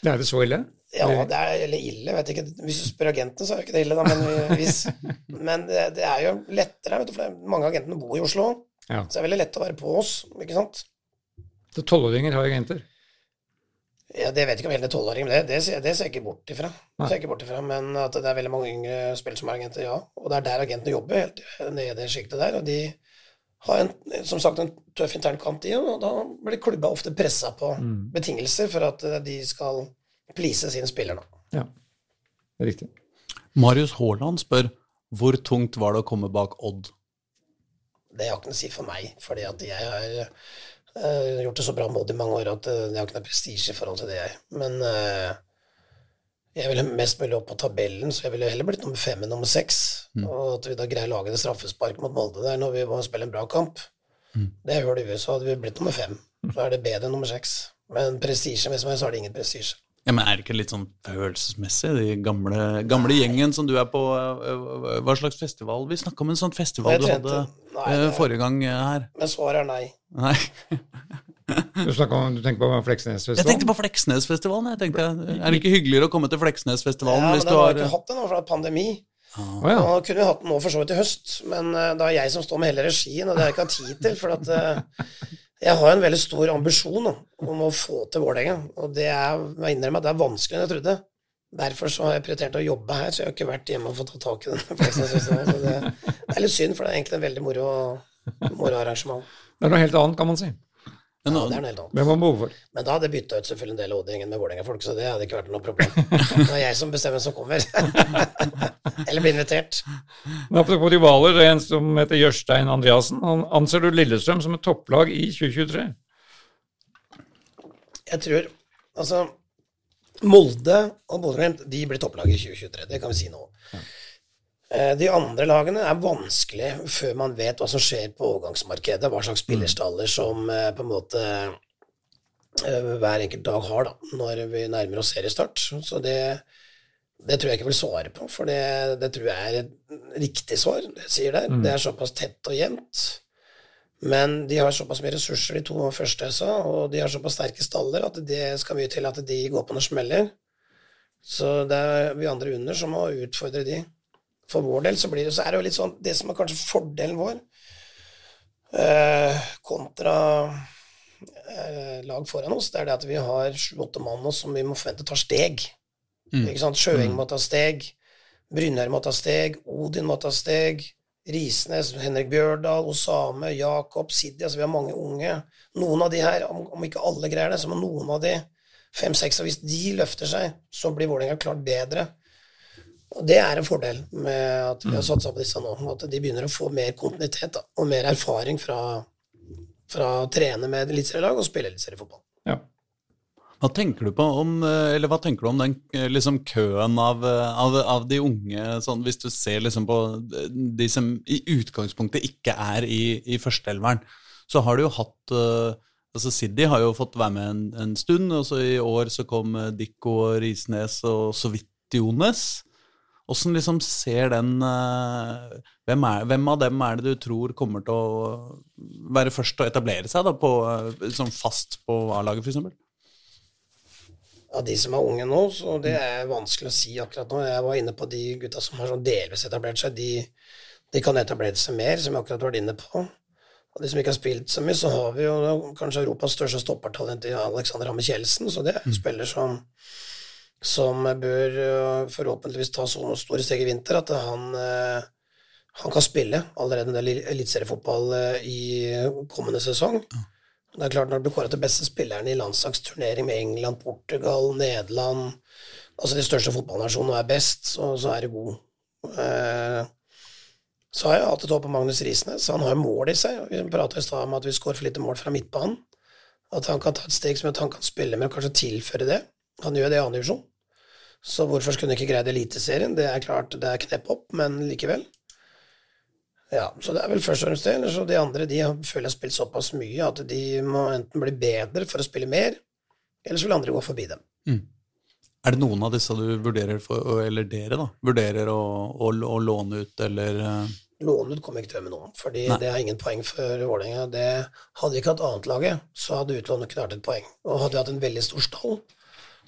Det er det så ille? Ja, det er eller ille, vet ikke. Hvis du spør agentene, så er det ikke det ille, da, men, hvis, men det, det, er jo lettere, vet du, for mange av agentene bor i Oslo, ja. så det er veldig lett å være på oss, ikke sant? Så tolvåringer har agenter? Ja, Det vet jeg ikke om hele tolvåringen, men det, det, det, ser jeg ikke bort ifra. Det ser jeg ikke bort ifra, Men at det er veldig mange yngre spillere som er agenter, ja. Og det er der agentene jobber, helt nede i det sjiktet der. Og de har en, som sagt en tøff intern kant i, og da blir klubba ofte pressa på mm. betingelser for at de skal please sine spillere. Ja, det er riktig. Marius Haaland spør hvor tungt var det å komme bak Odd? Det har ikke noe å si for meg, fordi at jeg har uh, gjort det så bra med i mange år at uh, det har ikke noe prestisje i forhold til det, jeg. Men uh, jeg ville mest mulig opp på tabellen, så jeg ville heller blitt nummer fem enn nummer seks. Mm. Og at vi da greier å lage det straffespark mot Molde der når vi må spille en bra kamp. Mm. Det hører du, så hadde vi blitt nummer fem. Så er det bedre enn nummer seks. Men prestisjemessig så er det ingen prestisje. Ja, men Er det ikke litt sånn følelsesmessig, de gamle, gamle gjengen som du er på? Hva slags festival? Vi snakka om en sånn festival du hadde nei, det, forrige gang her. Men svaret er nei. Nei. du, om, du, tenker på Fleksnesfestivalen? Jeg tenkte på Fleksnesfestivalen. Jeg tenkte, er det ikke hyggeligere å komme til Fleksnesfestivalen ja, hvis du har Ja, men da har ikke hatt det nå, for det er pandemi. Ah. Ja. Nå kunne vi hatt den nå for så vidt i høst, men uh, det er jeg som står med hele regien, og det har jeg ikke hatt tid til. For at uh, jeg har en veldig stor ambisjon om å få til Vålerenga, og det er, jeg innrømmer det er vanskeligere enn jeg trodde. Derfor så har jeg prioritert å jobbe her, så jeg har ikke vært hjemme og fått ta tak i den. Det, det er litt synd, for det er egentlig en veldig moro, moro arrangement. Det er noe helt annet, kan man si. Ja, det er noe helt annet. Hvem behov for? Men da hadde jeg bytta ut selvfølgelig en del av Odd-gjengen med Vålerenga-folk, så det hadde ikke vært noe problem. Det er jeg som bestemmer hvem som kommer. Eller blir invitert. Men apropos rivaler, det er en som heter Jørstein Andreassen. Han anser du Lillestrøm som et topplag i 2023? Jeg tror Altså, Molde og Bodø-Glimt de blir topplag i 2023. Det kan vi si nå. Eh, de andre lagene er vanskelig før man vet hva som skjer på overgangsmarkedet, hva slags spillerstaller som eh, på en måte eh, hver enkelt dag har da, når vi nærmer oss seriestart. Så det, det tror jeg ikke vil svare på, for det, det, tror jeg er et riktig svar. Det sier der. Mm. Det er såpass tett og jevnt. Men de har såpass mye ressurser, de to første jeg sa, og de har såpass sterke staller at det skal mye til at de går på noen smeller. Så det er vi andre under som må utfordre de for vår del så, blir det, så, er det jo litt sånn Det som er kanskje fordelen vår eh, kontra eh, lag foran oss, det er det at vi har sju-åtte mann oss som vi må forvente tar steg. Mm. Ikke sant? Sjøeng mm. må ta steg. Brynjar må ta steg. Odin må ta steg. Risnes, Henrik Bjørdal, Osame, Jakob, Siddi altså Vi har mange unge. Noen av de her, om, om ikke alle greier det, så må noen av de fem-seks Hvis de løfter seg, så blir Vålerenga klart bedre. Og Det er en fordel med at vi har satsa på disse nå. At de begynner å få mer kontinuitet da, og mer erfaring fra, fra å trene med eliteserielag og spille eliteseriefotball. Ja. Hva tenker du på om, eller hva tenker du om den liksom, køen av, av, av, de unge, sånn, hvis du ser liksom, på de som i utgangspunktet ikke er i, i førsteelveren? Så har du jo hatt altså Siddi har jo fått være med en, en stund, og så i år så kom Dikko og Risnes og så vidt Jones. Åssen liksom ser den uh, hvem, er, hvem, av dem er det du tror kommer til å være først å etablere seg da, på, liksom fast på A-laget, f.eks.? Av de som er unge nå, så det er vanskelig å si akkurat nå. Jeg var inne på de gutta som har sånn delvis etablert seg. De, de kan etablere seg mer, som jeg akkurat var inne på. Og de som ikke har spilt så mye, så har vi jo kanskje Europas største stoppertalent i Alexander Hamme Kjeldsen, så det er en mm. spiller som som bør eh, forhåpentligvis ta så store steg i vinter at han, eh, han kan spille allerede en del eliteseriefotball eh, i kommende sesong. Det er klart Når du blir kåret til beste spilleren i landslagsturnering med England, Portugal, Nederland Altså de største fotballnasjonene er best, så, så er du god. Så har jeg alltid håp på Magnus Risnes. Han har jo mål i seg. Vi prata i stad om at vi skårer for lite mål fra midtbanen. At han kan ta et steg som at han kan spille med og kanskje tilføre det. Han gjør det i annen divisjon. Så hvorfor skulle han ikke greid Eliteserien? Det er klart det er knepp opp, men likevel. Ja, så det er vel først og fremst det. Så de andre de føler jeg har spilt såpass mye at de må enten bli bedre for å spille mer, eller så vil andre gå forbi dem. Mm. Er det noen av disse du vurderer for, eller dere da, vurderer å, å, å låne ut, eller eh? Låne ut kommer jeg ikke til å gjøre med noen, fordi Nei. det har ingen poeng for Vålerenga. Hadde vi ikke hatt annetlaget, så hadde utlånet kunne vært et poeng. Og hadde vi hatt en veldig stor stall,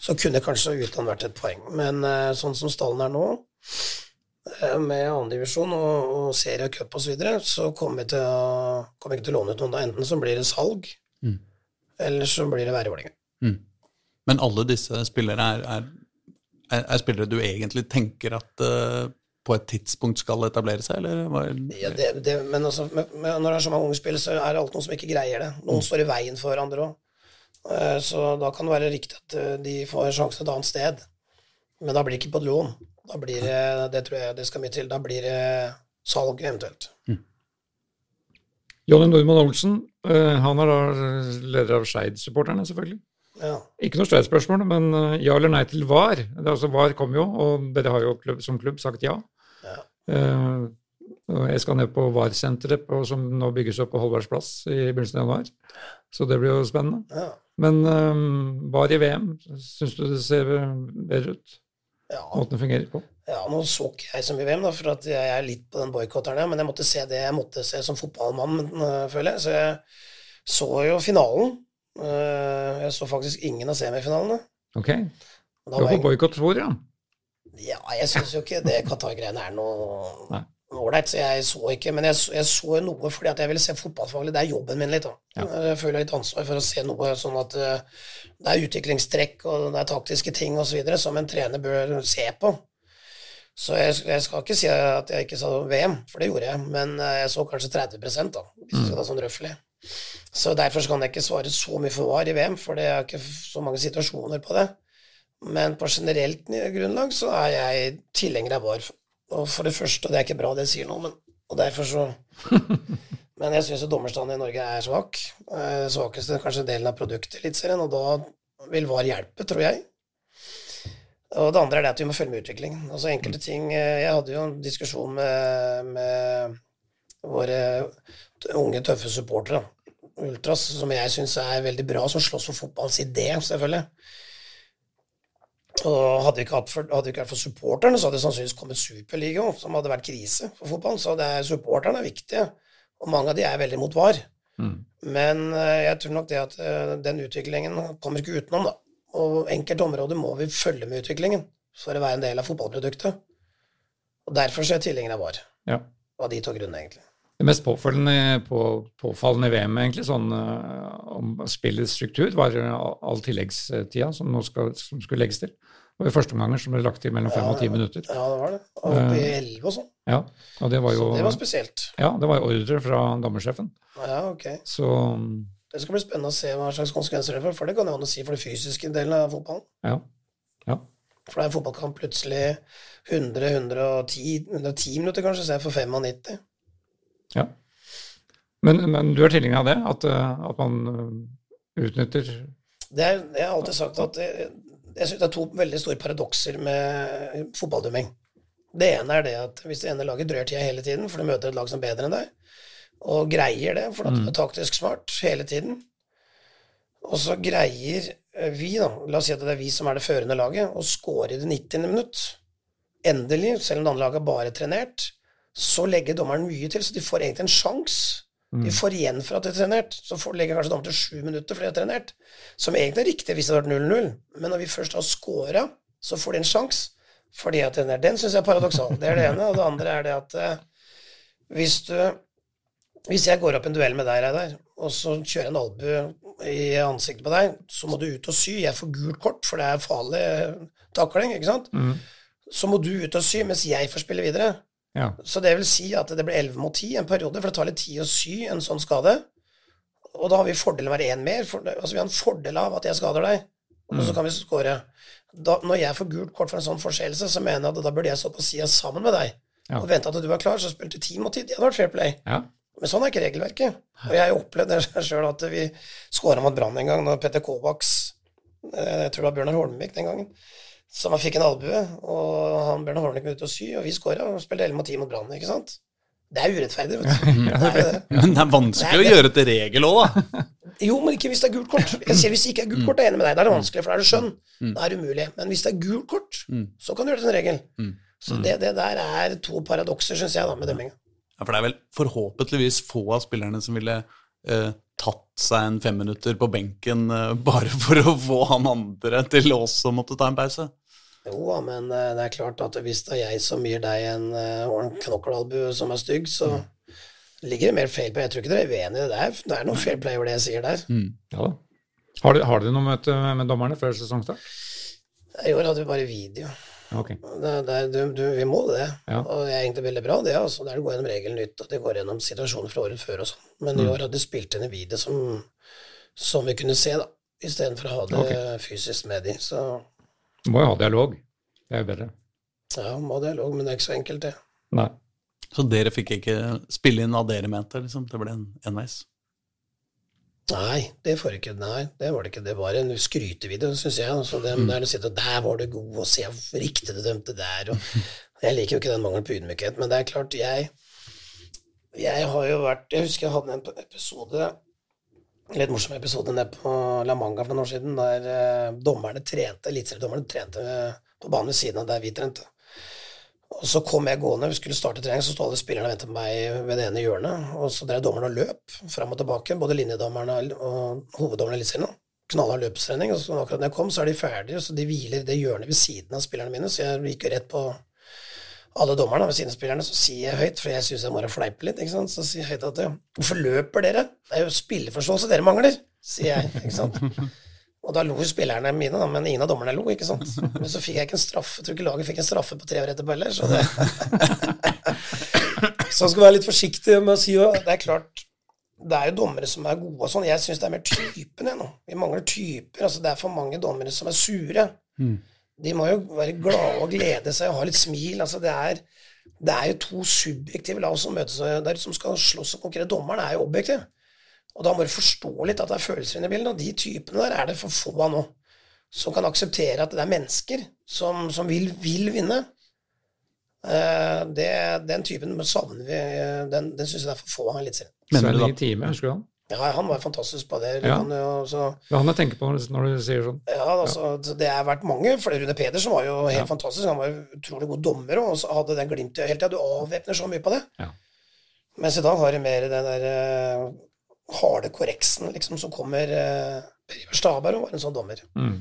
så kunne kanskje utlån vært et poeng. Men eh, sånn som stallen er nå, Eh, med andredivisjon og, og serie og cup osv., så, videre, så kommer vi, å, kommer ikke til å låne ut noen. da. Enten så blir det salg, mm. eller så blir det værvålinga. Mm. Men alle disse spillere er, er, er, er, spillere du egentlig tenker at uh, på et tidspunkt skal etablere seg, eller? Ja, det, det, men altså, med, med, når det er så mange unge spill, så er det alltid noen som ikke greier det. Noen mm. står i veien for hverandre òg. Eh, så da kan det være riktig at uh, de får sjansen et annet sted. Men da blir det ikke på et lån. Da blir det, det tror jeg det skal mye til. Da blir det salg eventuelt. Mm. Jonny Nordmann Olsen, uh, han er da leder av Skeid-supporterne, selvfølgelig. Ja. Ikke noe Skeid-spørsmål, men ja eller nei til VAR. Det altså VAR kom jo, og dere har jo klubb, som klubb sagt ja. ja. Jeg skal ned på VAR-senteret som nå bygges opp på Holbergs plass i begynnelsen av januar. Så det blir jo spennende. Ja. Men um, VAR i VM, syns du det ser bedre ut? ja. måten det fungerer på. Ja, nå så ikke jeg så mye VM, da, for jeg er litt på den boikotteren, men jeg måtte se det jeg måtte se som fotballmann, uh, føler jeg. Så jeg så jo finalen. Uh, jeg så faktisk ingen av semifinalene. Ok. Du var på boikottspor, ja? Ja, jeg syns jo ikke det Qatar-greiene er noe Nei ålreit, så jeg så ikke. Men jeg, jeg så noe fordi at jeg ville se fotballfaglig. Det er jobben min litt. da. Ja. Jeg føler litt ansvar for å se noe sånn at uh, det er utviklingstrekk og det er taktiske ting osv. som en trener bør se på. Så jeg, jeg, skal ikke si at jeg ikke sa VM, for det gjorde jeg. Men uh, jeg så kanskje 30 da, hvis jeg skal ta sånn røffelig. Så derfor kan jeg ikke svare så mye for VAR i VM, for det er ikke så mange situasjoner på det. Men på generelt grunnlag så er jeg tilhenger av VAR og for det første, og det er ikke bra det sier noe, men og derfor så Men jeg syns dommerstanden i Norge er svak. Eh, svakeste kanskje delen av produktet Eliteserien, og da vil VAR hjelpe, tror jeg. Og det andre er det at vi må følge med utviklingen. Altså enkelte ting eh, Jeg hadde jo en diskusjon med, med våre unge, tøffe supportere, Ultras, som jeg syns er veldig bra, som slåss for fotballens idé, selvfølgelig. Og hadde vi ikke, ikke vært for supporterne, så hadde det sannsynligvis kommet superliga, som hadde vært krise for fotballen. Så det er, supporterne er viktige, og mange av de er veldig mot VAR. Mm. Men uh, jeg tror nok det at uh, den utviklingen kommer ikke utenom, da. Og enkelte områder må vi følge med utviklingen for å være en del av fotballproduktet. Og derfor er jeg tilhenger av VAR. Ja. Av de to grunnene, egentlig. Det mest påfallende, på, påfallende VM, egentlig, sånn uh, om spillets struktur, var all tilleggstida som, skal, som skulle legges til. Det var første omganger som ble lagt til mellom fem ja, og ti minutter. Ja, det var det. Oppe i eh, elleve og sånn. Ja, og det var jo, Så det var spesielt. Ja, det var ordre fra dommersjefen. Ja, ok. Så, det skal bli spennende å se hva slags konsekvenser det får, for det kan jo ha å si for det fysiske delen av fotballen. Ja, ja. For da er en fotballkamp plutselig 100-110 110 minutter, kanskje, får 95. Ja. Men, men du er tilhenger av det? At, eh, at man eh, utnytter det er, Jeg har alltid sagt at jeg, jeg synes det er to veldig store paradokser med fotballdømming. Det ene er det at hvis det ene laget drøyer tida hele tiden, for du møter et lag som er bedre enn deg, og greier det, for at det er mm. taktisk smart hele tiden, og så greier vi, da, la oss si at det er vi som er det førende laget, å score i det 90. minutt, endelig, selv om det andre laget er bare trenert, så legger dommeren mye til, så de får egentlig en sjanse. De mm. får igjen for at de er trenert. Så får, legger kanskje dommeren til sju minutter fordi de er trenert, som egentlig er riktig hvis det hadde vært 0-0. Men når vi først har scora, så får de en sjanse fordi at den er Den syns jeg er paradoksal. Det er det ene. Og det andre er det at eh, hvis du Hvis jeg går opp en duell med deg, Reidar, og så kjører jeg en albue i ansiktet på deg, så må du ut og sy. Jeg får gult kort, for det er farlig takling, ikke sant? Mm. Så må du ut og sy mens jeg får spille videre. Ja. Så det vil si at det blir 11 mot 10 en periode, for det tar litt tid å sy en sånn skade. Og da har vi fordelen av å være én mer. For, altså, vi har en fordel av at jeg skader deg, og så kan vi skåre. Når jeg får gult kort for en sånn forseelse, så mener jeg at da burde jeg stå på sida sammen med deg Ja. og vente at du var klar, så spilte ti mot ti. Det hadde vært fair play. Ja. Men sånn er ikke regelverket. Og jeg har opplevd det sjøl at vi skåra mot Brann en gang når Petter Kovacs eh, Jeg tror det var Bjørnar Holmvik den gangen. Som fikk en albue, og han Bjørn var ute og sy, og vi skåra og spilte 11 mot 10 mot Brann. Ikke sant? Det er urettferdig, vet du. Det er jo det. Men det er vanskelig å gjøre til regel òg, da. Jo, men ikke hvis det er gult kort. Jeg sier Hvis det ikke er gult kort, er jeg enig med deg. Da er det vanskelig, for da er det skjønn. Da er det umulig. Men hvis det er gult kort, så kan du gjøre det til en regel. Så det, det der er to paradokser, syns jeg, da, med dømminga. Ja, for det er vel forhåpentligvis få av spillerne som ville eh, tatt seg en femminutter på benken eh, bare for å få han andre til også å måtte ta en pause. Jo da, men eh, det er klart at hvis det er jeg som gir deg en, eh, en knokkelalbue som er stygg, så ligger det mer feil play. Jeg tror ikke dere er uenige. Det der. det er noe feil play over det jeg sier der. Ja da. Har dere, har dere noe møte med dommerne før sesongstart? I år hadde vi bare video. Okay. Det, det, er- du, du, vi må det. Ja. Og det er egentlig veldig bra, det. altså. Der det går gjennom regelen nytt, og det går gjennom situasjoner fra året før og sånn. Men Mm. i år hadde de spilt inn en video som, som vi kunne se, da. Istedenfor å ha det fysisk med de. Så Må jo ha dialog. Det er jo bedre. ja, må ha dialog, men det er ikke så enkelt, det. Nei. Så dere fikk ikke spille inn hva dere mente, liksom? Det ble en enveis? Nei, det får ikke, nei, det var det ikke. Det var en skrytevideo, syns jeg. Altså, det, Der du sitter 'Der var du god', og 'se hvor riktig du dømte der', og Jeg liker jo ikke den mangelen på ydmykhet, men det er klart, jeg Jeg har jo vært Jeg husker jeg hadde en episode litt morsom episode nede på La Manga for noen år siden, der eh, dommerne trente, eliteseriedommerne trente eh, på banen ved siden av der vi trente. Og så kom jeg gående, vi skulle starte trening, så sto alle spillerne og ventet på meg ved det ene hjørnet. Og så drev dommerne og løp fram og tilbake, både linjedommerne og hoveddommerne i Eliteserien. Knallhard løpstrening. Og så akkurat når jeg kom, så er de ferdige, så de hviler i det hjørnet ved siden av spillerne mine. Så jeg gikk jo rett på alle dommerne ved siden av spillerne, så sier jeg høyt, for jeg syns jeg må fleipe litt, ikke sant, så sier jeg høyt at Hvorfor løper dere? Det er jo spilleforståelse dere mangler, sier jeg, ikke sant. Og da lo spillerne mine, da, men ingen av dommerne lo, ikke sant. Men så fikk jeg ikke en straffe, jeg tror ikke laget fikk en straffe på tre år etterpå heller, så det Så jeg skal være litt forsiktig med å si jo, det er klart det er jo dommere som er gode og sånn. Jeg syns det er mer typen jeg nå. Vi mangler typer. altså Det er for mange dommere som er sure. De må jo være glade og glede seg og ha litt smil. altså Det er, det er jo to subjektive lag som møtes der, som skal slåss og konkurrere. Dommeren er jo objektiv. Og da må du forstå litt at det er følelser inne i bildet, og de typene der er det for få av nå. Som kan akseptere at det er mennesker som, som vil, vil vinne. Eh, det, den typen savner vi. eh, Den, den syns jeg det er for få av i Eliteserien. Da- Time, husker du han? Ja, han var fantastisk på det. Ja. Han, jo Det er han jeg tenker på når du sier sånn. Ja, altså, det har vært mange. Rune Pedersen var jo helt fantastisk. Han var utrolig god dommer og så hadde den glimtet hele tida. Du avvæpner så mye på det. Ja. Mens i dag har du mer den der uh, harde korreksen liksom, som kommer uh, Per Ivar Staberg var en sånn dommer. Mm.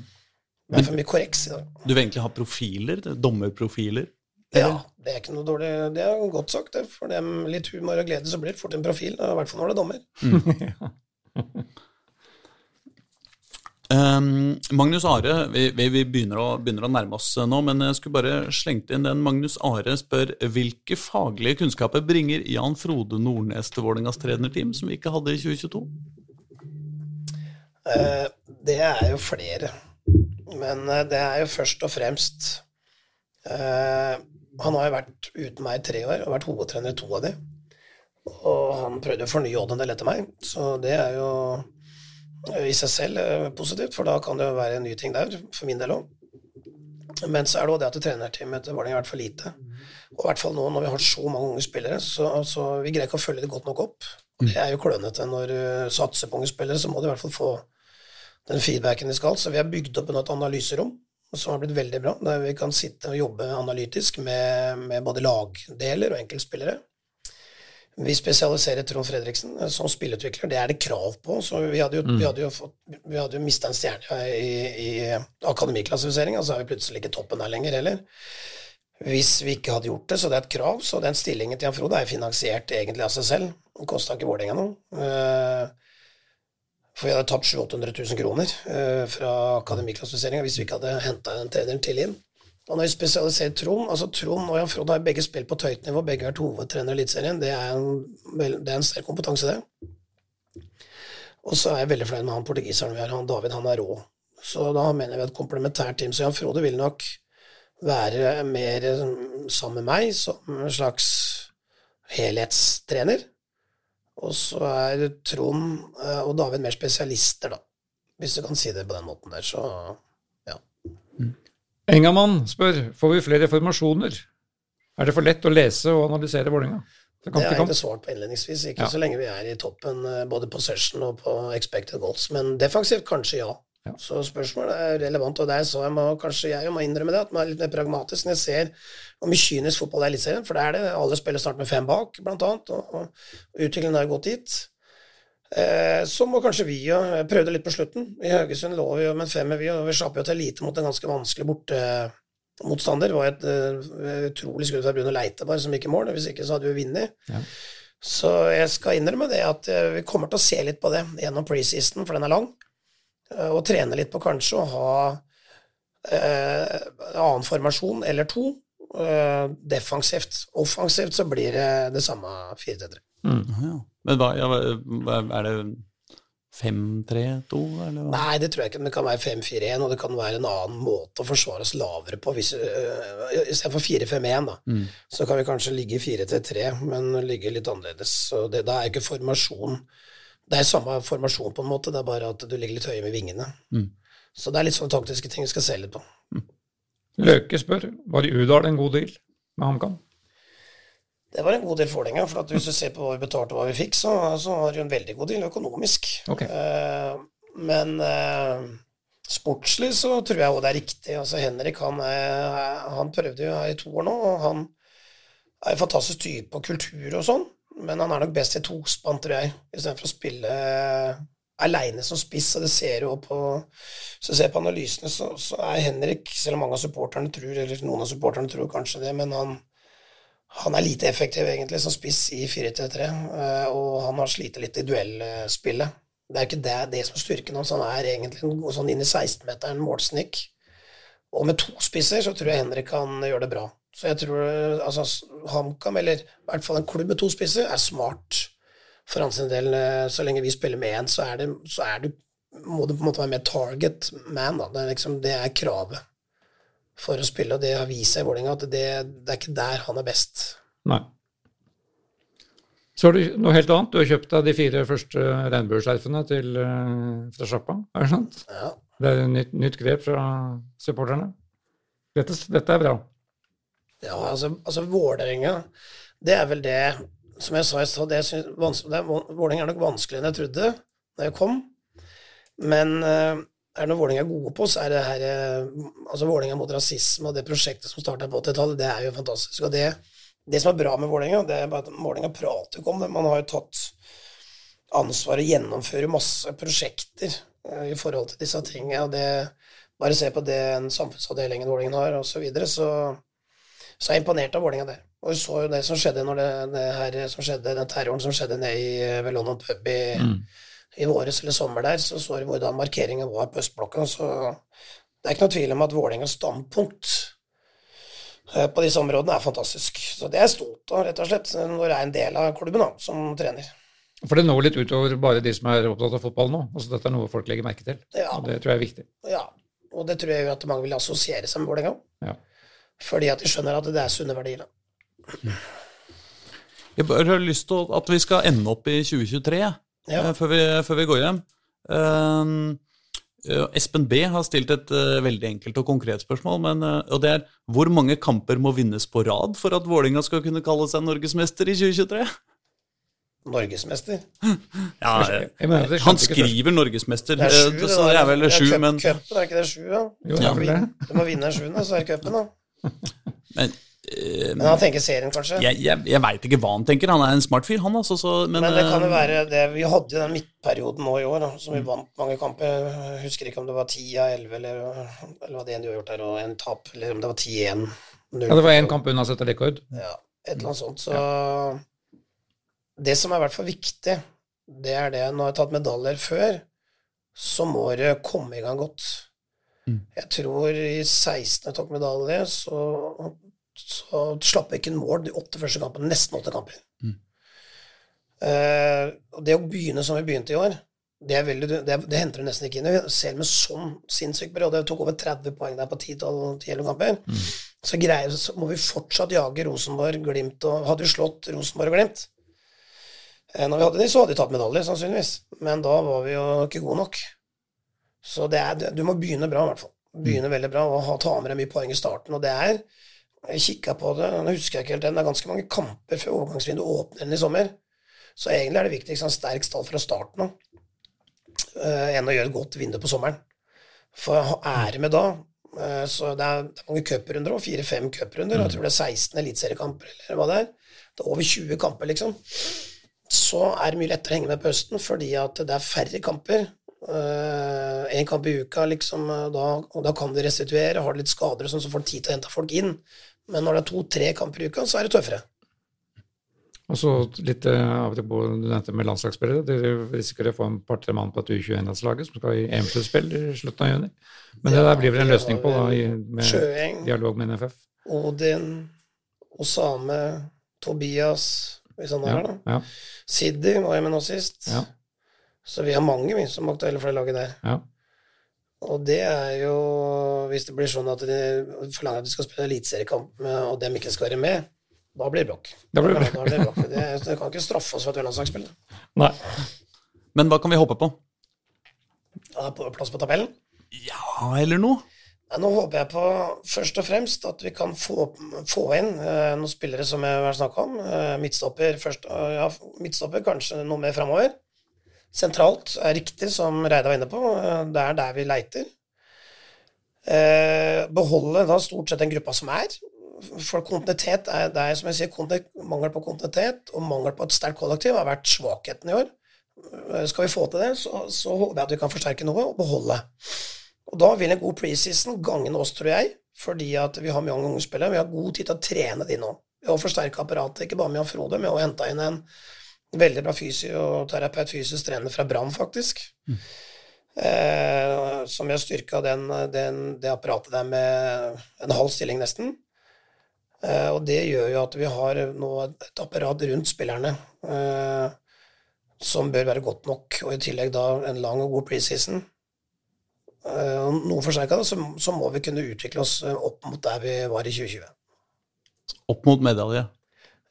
Det er for mye korreks i dag. Du vil egentlig ha profiler? Dommerprofiler? Ja, det er ikke noe dårlig. Det er godt sagt, det. For dem litt humor og glede så blir det fort en profil. I hvert fall når det er dommer. Um, Magnus Are, vi, vi, vi begynner, å, begynner å nærme oss nå, men jeg skulle bare slengt inn den. Magnus Are spør hvilke faglige kunnskaper bringer Jan Frode Nordnes til Vålerengas trenerteam, som vi ikke hadde i 2022? Uh, det er jo flere. Men eh, det er jo først og fremst eh, Han har jo vært uten meg i tre år og vært hovedtrener i to av de. Og han prøvde å fornye Odd en del etter meg, så det er jo eh, i seg selv eh, positivt, for da kan det jo være en ny ting der, for min del òg. Men så er det òg det at trenerteamet til Vålerenga har vært for lite. Og i hvert fall nå når vi har så mange unge spillere, så, altså, vi greier ikke å følge det godt nok opp. Og det er jo klønete. Når du satser på unge spillere, så må du i hvert fall få den feedbacken de skal. Så vi har bygd opp et analyserom som har blitt veldig bra, der vi kan sitte og jobbe analytisk med, med både lagdeler og enkeltspillere. Vi spesialiserer Trond Fredriksen eh, som spillutvikler, det er det krav på. Så vi hadde jo, vi hadde jo, fått, vi hadde jo mista en stjerne i, i akademiklassifiseringa, så er vi plutselig ikke toppen der lenger heller. Hvis vi ikke hadde gjort det, så det er et krav. Så den stillingen til Jan Frode er finansiert egentlig av seg selv. Den kosta ikke Vålerenga noe. For vi hadde tapt 700 000 kroner eh, fra akademiklassifiseringa hvis vi ikke hadde henta en trener til inn. Og når vi spesialiserer Trond altså Trond og Jan Frode har begge spilt på et høyt nivå, begge har vært hovedtrenere i Eliteserien. Det, det er en sterk kompetanse, det. Og så er jeg veldig fornøyd med han portugiseren vi har. Han David han er rå. Så da mener vi et komplementært team. Så Jan Frode vil nok være mer sammen med meg som en slags helhetstrener. Og så er Trond eh, og David mer spesialister, da. Hvis du kan si det på den måten der, så ja. Engamann spør får vi flere formasjoner. Er det for lett å lese og analysere Vålerenga? Det har jeg ikke svart på innledningsvis. Ikke ja. så lenge vi er i toppen eh, både på session og på expected goals. Men defensivt kanskje ja. Ja. Så spørsmålet er relevant. Og der så jeg må kanskje jeg må innrømme det, at man er litt mer pragmatisk når jeg ser hvor mye kynisk fotball er i Eliteserien. For det er det. Alle spiller snart med fem bak, blant annet. Og, og utviklingen har gått dit. Eh, så må kanskje vi jo prøve det litt på slutten. I Haugesund lå vi jo med en femmer, vi, og vi slapp jo til lite mot en ganske vanskelig bortemotstander. Det var et uh, utrolig skudd fra Bruno Leite bare som gikk i mål. Hvis ikke så hadde vi vunnet. Ja. Så jeg skal innrømme det at uh, vi kommer til å se litt på det gjennom preseason, for den er lang. Uh, og trene litt på kanskje å ha annen formasjon eller to. defensivt. Offensivt så blir det det samme 4-3-3. Mm. Ja. Men hva, ja, er det 5-3-2, eller hva? Nei, det tror jeg ikke. Det kan være 5-4-1, og det kan være en annen måte å forsvare oss lavere på. Hvis, uh, Istedenfor 4-5-1, da, mm. så kan vi kanskje ligge i 4-3, men ligge litt annerledes. Så det, da er ikke formasjon Det er samme formasjon, på en måte, det er bare at du ligger litt høye med vingene. Mm. Så det er litt sånne taktiske ting vi skal se litt på. Mm. Løke spør var Udal en god deal med HamKam? Det var en god del for Vålerenga. For hvis du ser på hva vi betalte og hva vi fikk, så, så var det jo en veldig god del økonomisk. Okay. Eh, men eh, sportslig så tror jeg òg det er riktig. Altså Henrik han, han prøvde jo her i to år nå, og han er en fantastisk type på kultur og sånn. Men han er nok best i tospann, tror jeg, istedenfor å spille aleine som spiss. Og det ser jo på Hvis du ser på analysene, så, så er Henrik, selv om mange av supporterne tror, eller noen av supporterne tror kanskje det, men han han er lite effektiv egentlig som spiss i 4-3-3, eh, og han har slitt litt i duellspillet. Det er ikke det, det som er styrken hans. Han er egentlig en sånn inn i 16-meteren målsnik. Og med to spisser så tror jeg Henrik kan gjøre det bra. Så jeg tror altså, HamKam, eller i hvert fall en klubb med to spisser, er smart for hans del. Eh, så lenge vi spiller med én, så, er det, så er det, må det på en måte være mer target man. Da. Det, er liksom, det er kravet for å spille, og det har vist seg i Vålerenga at det, det, er ikke der han er best. Nei. Så har du noe helt annet. Du har kjøpt deg de fire første regnbueskjerfene uh, fra sjappa, er det sant? Ja. Det er et nytt, nytt grep fra supporterne. Dette, dette, er bra. Ja, altså, altså Vålerenga, det er vel det Som jeg sa i stad, Vålerenga er nok vanskeligere enn jeg trodde da jeg kom. Men uh, er det noe Vålerenga er gode på, så er det her eh, altså Vålerenga mot rasisme og det prosjektet som starta på 80-tallet, det er jo fantastisk. Og det, det som er bra med Vålerenga, det er bare at Vålerenga prater ikke om det. Man har jo tatt ansvar og gjennomfører masse prosjekter uh, i forhold til disse tingene. og det Bare se på den samfunnsavdelingen Vålerenga har, osv. Så, videre, så så jeg er imponert av Vålerenga der. Og vi så jo det som skjedde når det, det her som skjedde, den terroren som skjedde nede i eh, ved London pub i mm i våres eller sommer der, så så vi hvordan markeringen var på østblokka. Så det er ikke noe tvil om at Vålerengas standpunkt eh, på disse områdene er fantastisk. Så det er jeg stolt av, rett og slett, når jeg er en del av klubben da, som trener. For det når litt utover bare de som er opptatt av fotball nå. altså Dette er noe folk legger merke til. Ja. Og det tror jeg er viktig. Ja, og det tror jeg jo at mange vil assosiere seg med Vålerenga. Ja. Fordi at de skjønner at det er sunne verdier. Jeg bare har lyst til at vi skal ende opp i 2023 ja. Eh, før, vi, før, vi, går hjem. Uh, Espen B har stilt et uh, veldig enkelt og konkret spørsmål. Men, uh, og det er hvor mange kamper må vinnes på rad for at Vålinga skal kunne kalle seg norgesmester i 2023? Norgesmester? Ja, han skriver norgesmester, det er sju, så det er vel sju, men Cupen, er ikke det sju, Ja? Jo, ja. Du må vinne sjuende, så er det cupen, da. Men Eh, men han tenker serien, kanskje? Jeg, jeg, jeg veit ikke hva han tenker. Han er en smart fyr, han altså. Så, men, men, det kan jo eh, være det Vi hadde jo den midtperioden nå i år, da, som vi vant mange kamper. Jeg husker ikke om det var 10 av 11, eller, eller hva det enn du har gjort der, og en tap, eller om det var 10-1. Ja, det var én kamp unna å sette rekord. Ja, et eller annet sånt. Så ja. det som er i hvert fall viktig, det er det Når jeg har tatt medaljer før, så må det komme i gang godt. Mm. Jeg tror i 16 jeg tok medalje, så så slapp jeg ikke en mål de åtte første kampene. Nesten åtte kamper. Mm. Eh, og det å begynne som vi begynte i år, Det, veldig, det, det henter du nesten ikke inn. Selv med sånn sinnssyk periode, jeg tok over 30 poeng der på 10-11 kamper, mm. så, greier, så må vi fortsatt jage Rosenborg, Glimt og Hadde vi slått Rosenborg og Glimt eh, når vi hadde de, så hadde de tatt medalje, sannsynligvis. Men da var vi jo ikke gode nok. Så det er, du må begynne bra, i hvert fall. Begynne mm. veldig bra og ha, ta med deg mye poeng i starten. Og det er Jeg kikka på det, nå husker jeg ikke helt den, det er ganske mange kamper før overgangsvinduet åpner i sommer. Så egentlig er det viktigst en sterk stall fra starten av uh, enn å gjøre et godt vindu på sommeren. For å ha ære med da uh, så det er, det er mange cuprunder òg, fire-fem cuprunder. Jeg tror det er 16 eliteseriekamper eller hva det er. Det er over 20 kamper, liksom. Så er det mye lettere å henge med på høsten fordi at det er færre kamper. Én uh, kamp i uka, liksom, da, og da kan de restituere. Har de litt skader, og sånn, så får de tid til å hente folk inn. Men når det er to-tre kamper i uka, så er det tøffere. Og så litt eh, av det du nevnte med landslagsspillere. Dere risikerer å få en par-tre mann på et U21-landslaget som skal i EM-sluttspill i slutten av juni. Men det der blir vel en løsning på, da, med Sjøeng, dialog med NFF? Odin, Osame, Tobias Hvis han er her, da. Ja. Siddi var jeg med nå sist. Ja. Så vi har mange vi som aktuelle for det laget der. Ja. Og det er jo Hvis det blir sånn at de forlanger at de skal spille eliteseriekamp, og dem ikke skal være med da blir det bråk. Da blir det, blir bråk. Det, det, kan ikke straffe oss for at vi er landslagsspiller. Nei. Men hva kan vi håpe på? Ja, på plass på tabellen? Ja, eller noe? Nei, nå håper jeg på først og fremst at vi kan få, få inn eh, noen spillere som jeg har snakka om. Eh, midtstopper først, ja, midtstopper kanskje noe mer framover. Sentralt er riktig, som Reidar var inne på. Eh, det er der vi leiter. Eh, beholde da stort sett den gruppa som er for kontinuitet er, det er som jeg sier, mangel på kontinuitet og mangel på et sterkt kollektiv har vært svakheten i år. Eh, skal vi få til det, så, så håper jeg at vi kan forsterke noe og beholde. Og Da vil en god preseason gagne oss, tror jeg, fordi at vi har mange unge spillere. Vi har god tid til å trene de nå. Vi har forsterka apparatet, ikke bare med Jan Frode, men vi har henta inn en veldig bra fysioterapeut, fysisk trener fra Brann, faktisk. Mm. Eh, som jeg styrka den, den, det apparatet der med en halv stilling, nesten. Eh, og det gjør jo at vi har nå et apparat rundt spillerne eh, som bør være godt nok, og i tillegg da en lang og god preseason. Eh, noe forsterka, så, så må vi kunne utvikle oss opp mot der vi var i 2020. Opp mot medalje?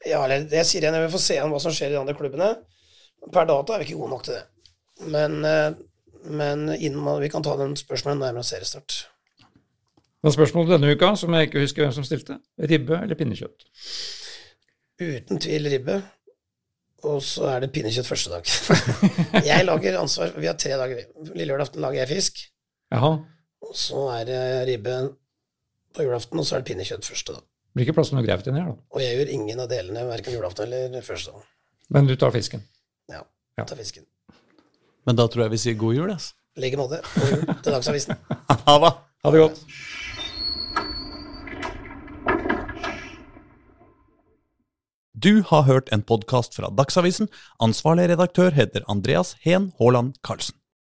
Ja, eller det sier jeg når vi får se an hva som skjer i de andre klubbene. Per dato er vi ikke gode nok til det. Men, men innen vi kan ta den spørsmålet nærmere seriestart. Men spørsmålet denne uka, som jeg ikke husker hvem som stilte, ribbe eller pinnekjøtt? Uten tvil ribbe. Og så er det pinnekjøtt første dag. jeg lager ansvar Vi har tre dager. Lille julaften lager jeg fisk. Jaha. Og så er det ribbe på julaften, og så er det pinnekjøtt første dag. Det blir ikke plass til noe grevt inni her, da. Og jeg gjør ingen av delene verken julaften eller første dag. Men du tar fisken? Ja, jeg tar fisken. Men da tror jeg vi sier god jul, ass. I like måte. God jul til Dagsavisen. ha det. Ha det godt. Du har hørt en podkast fra Dagsavisen. Ansvarlig redaktør heter Andreas Heen Haaland Karlsen.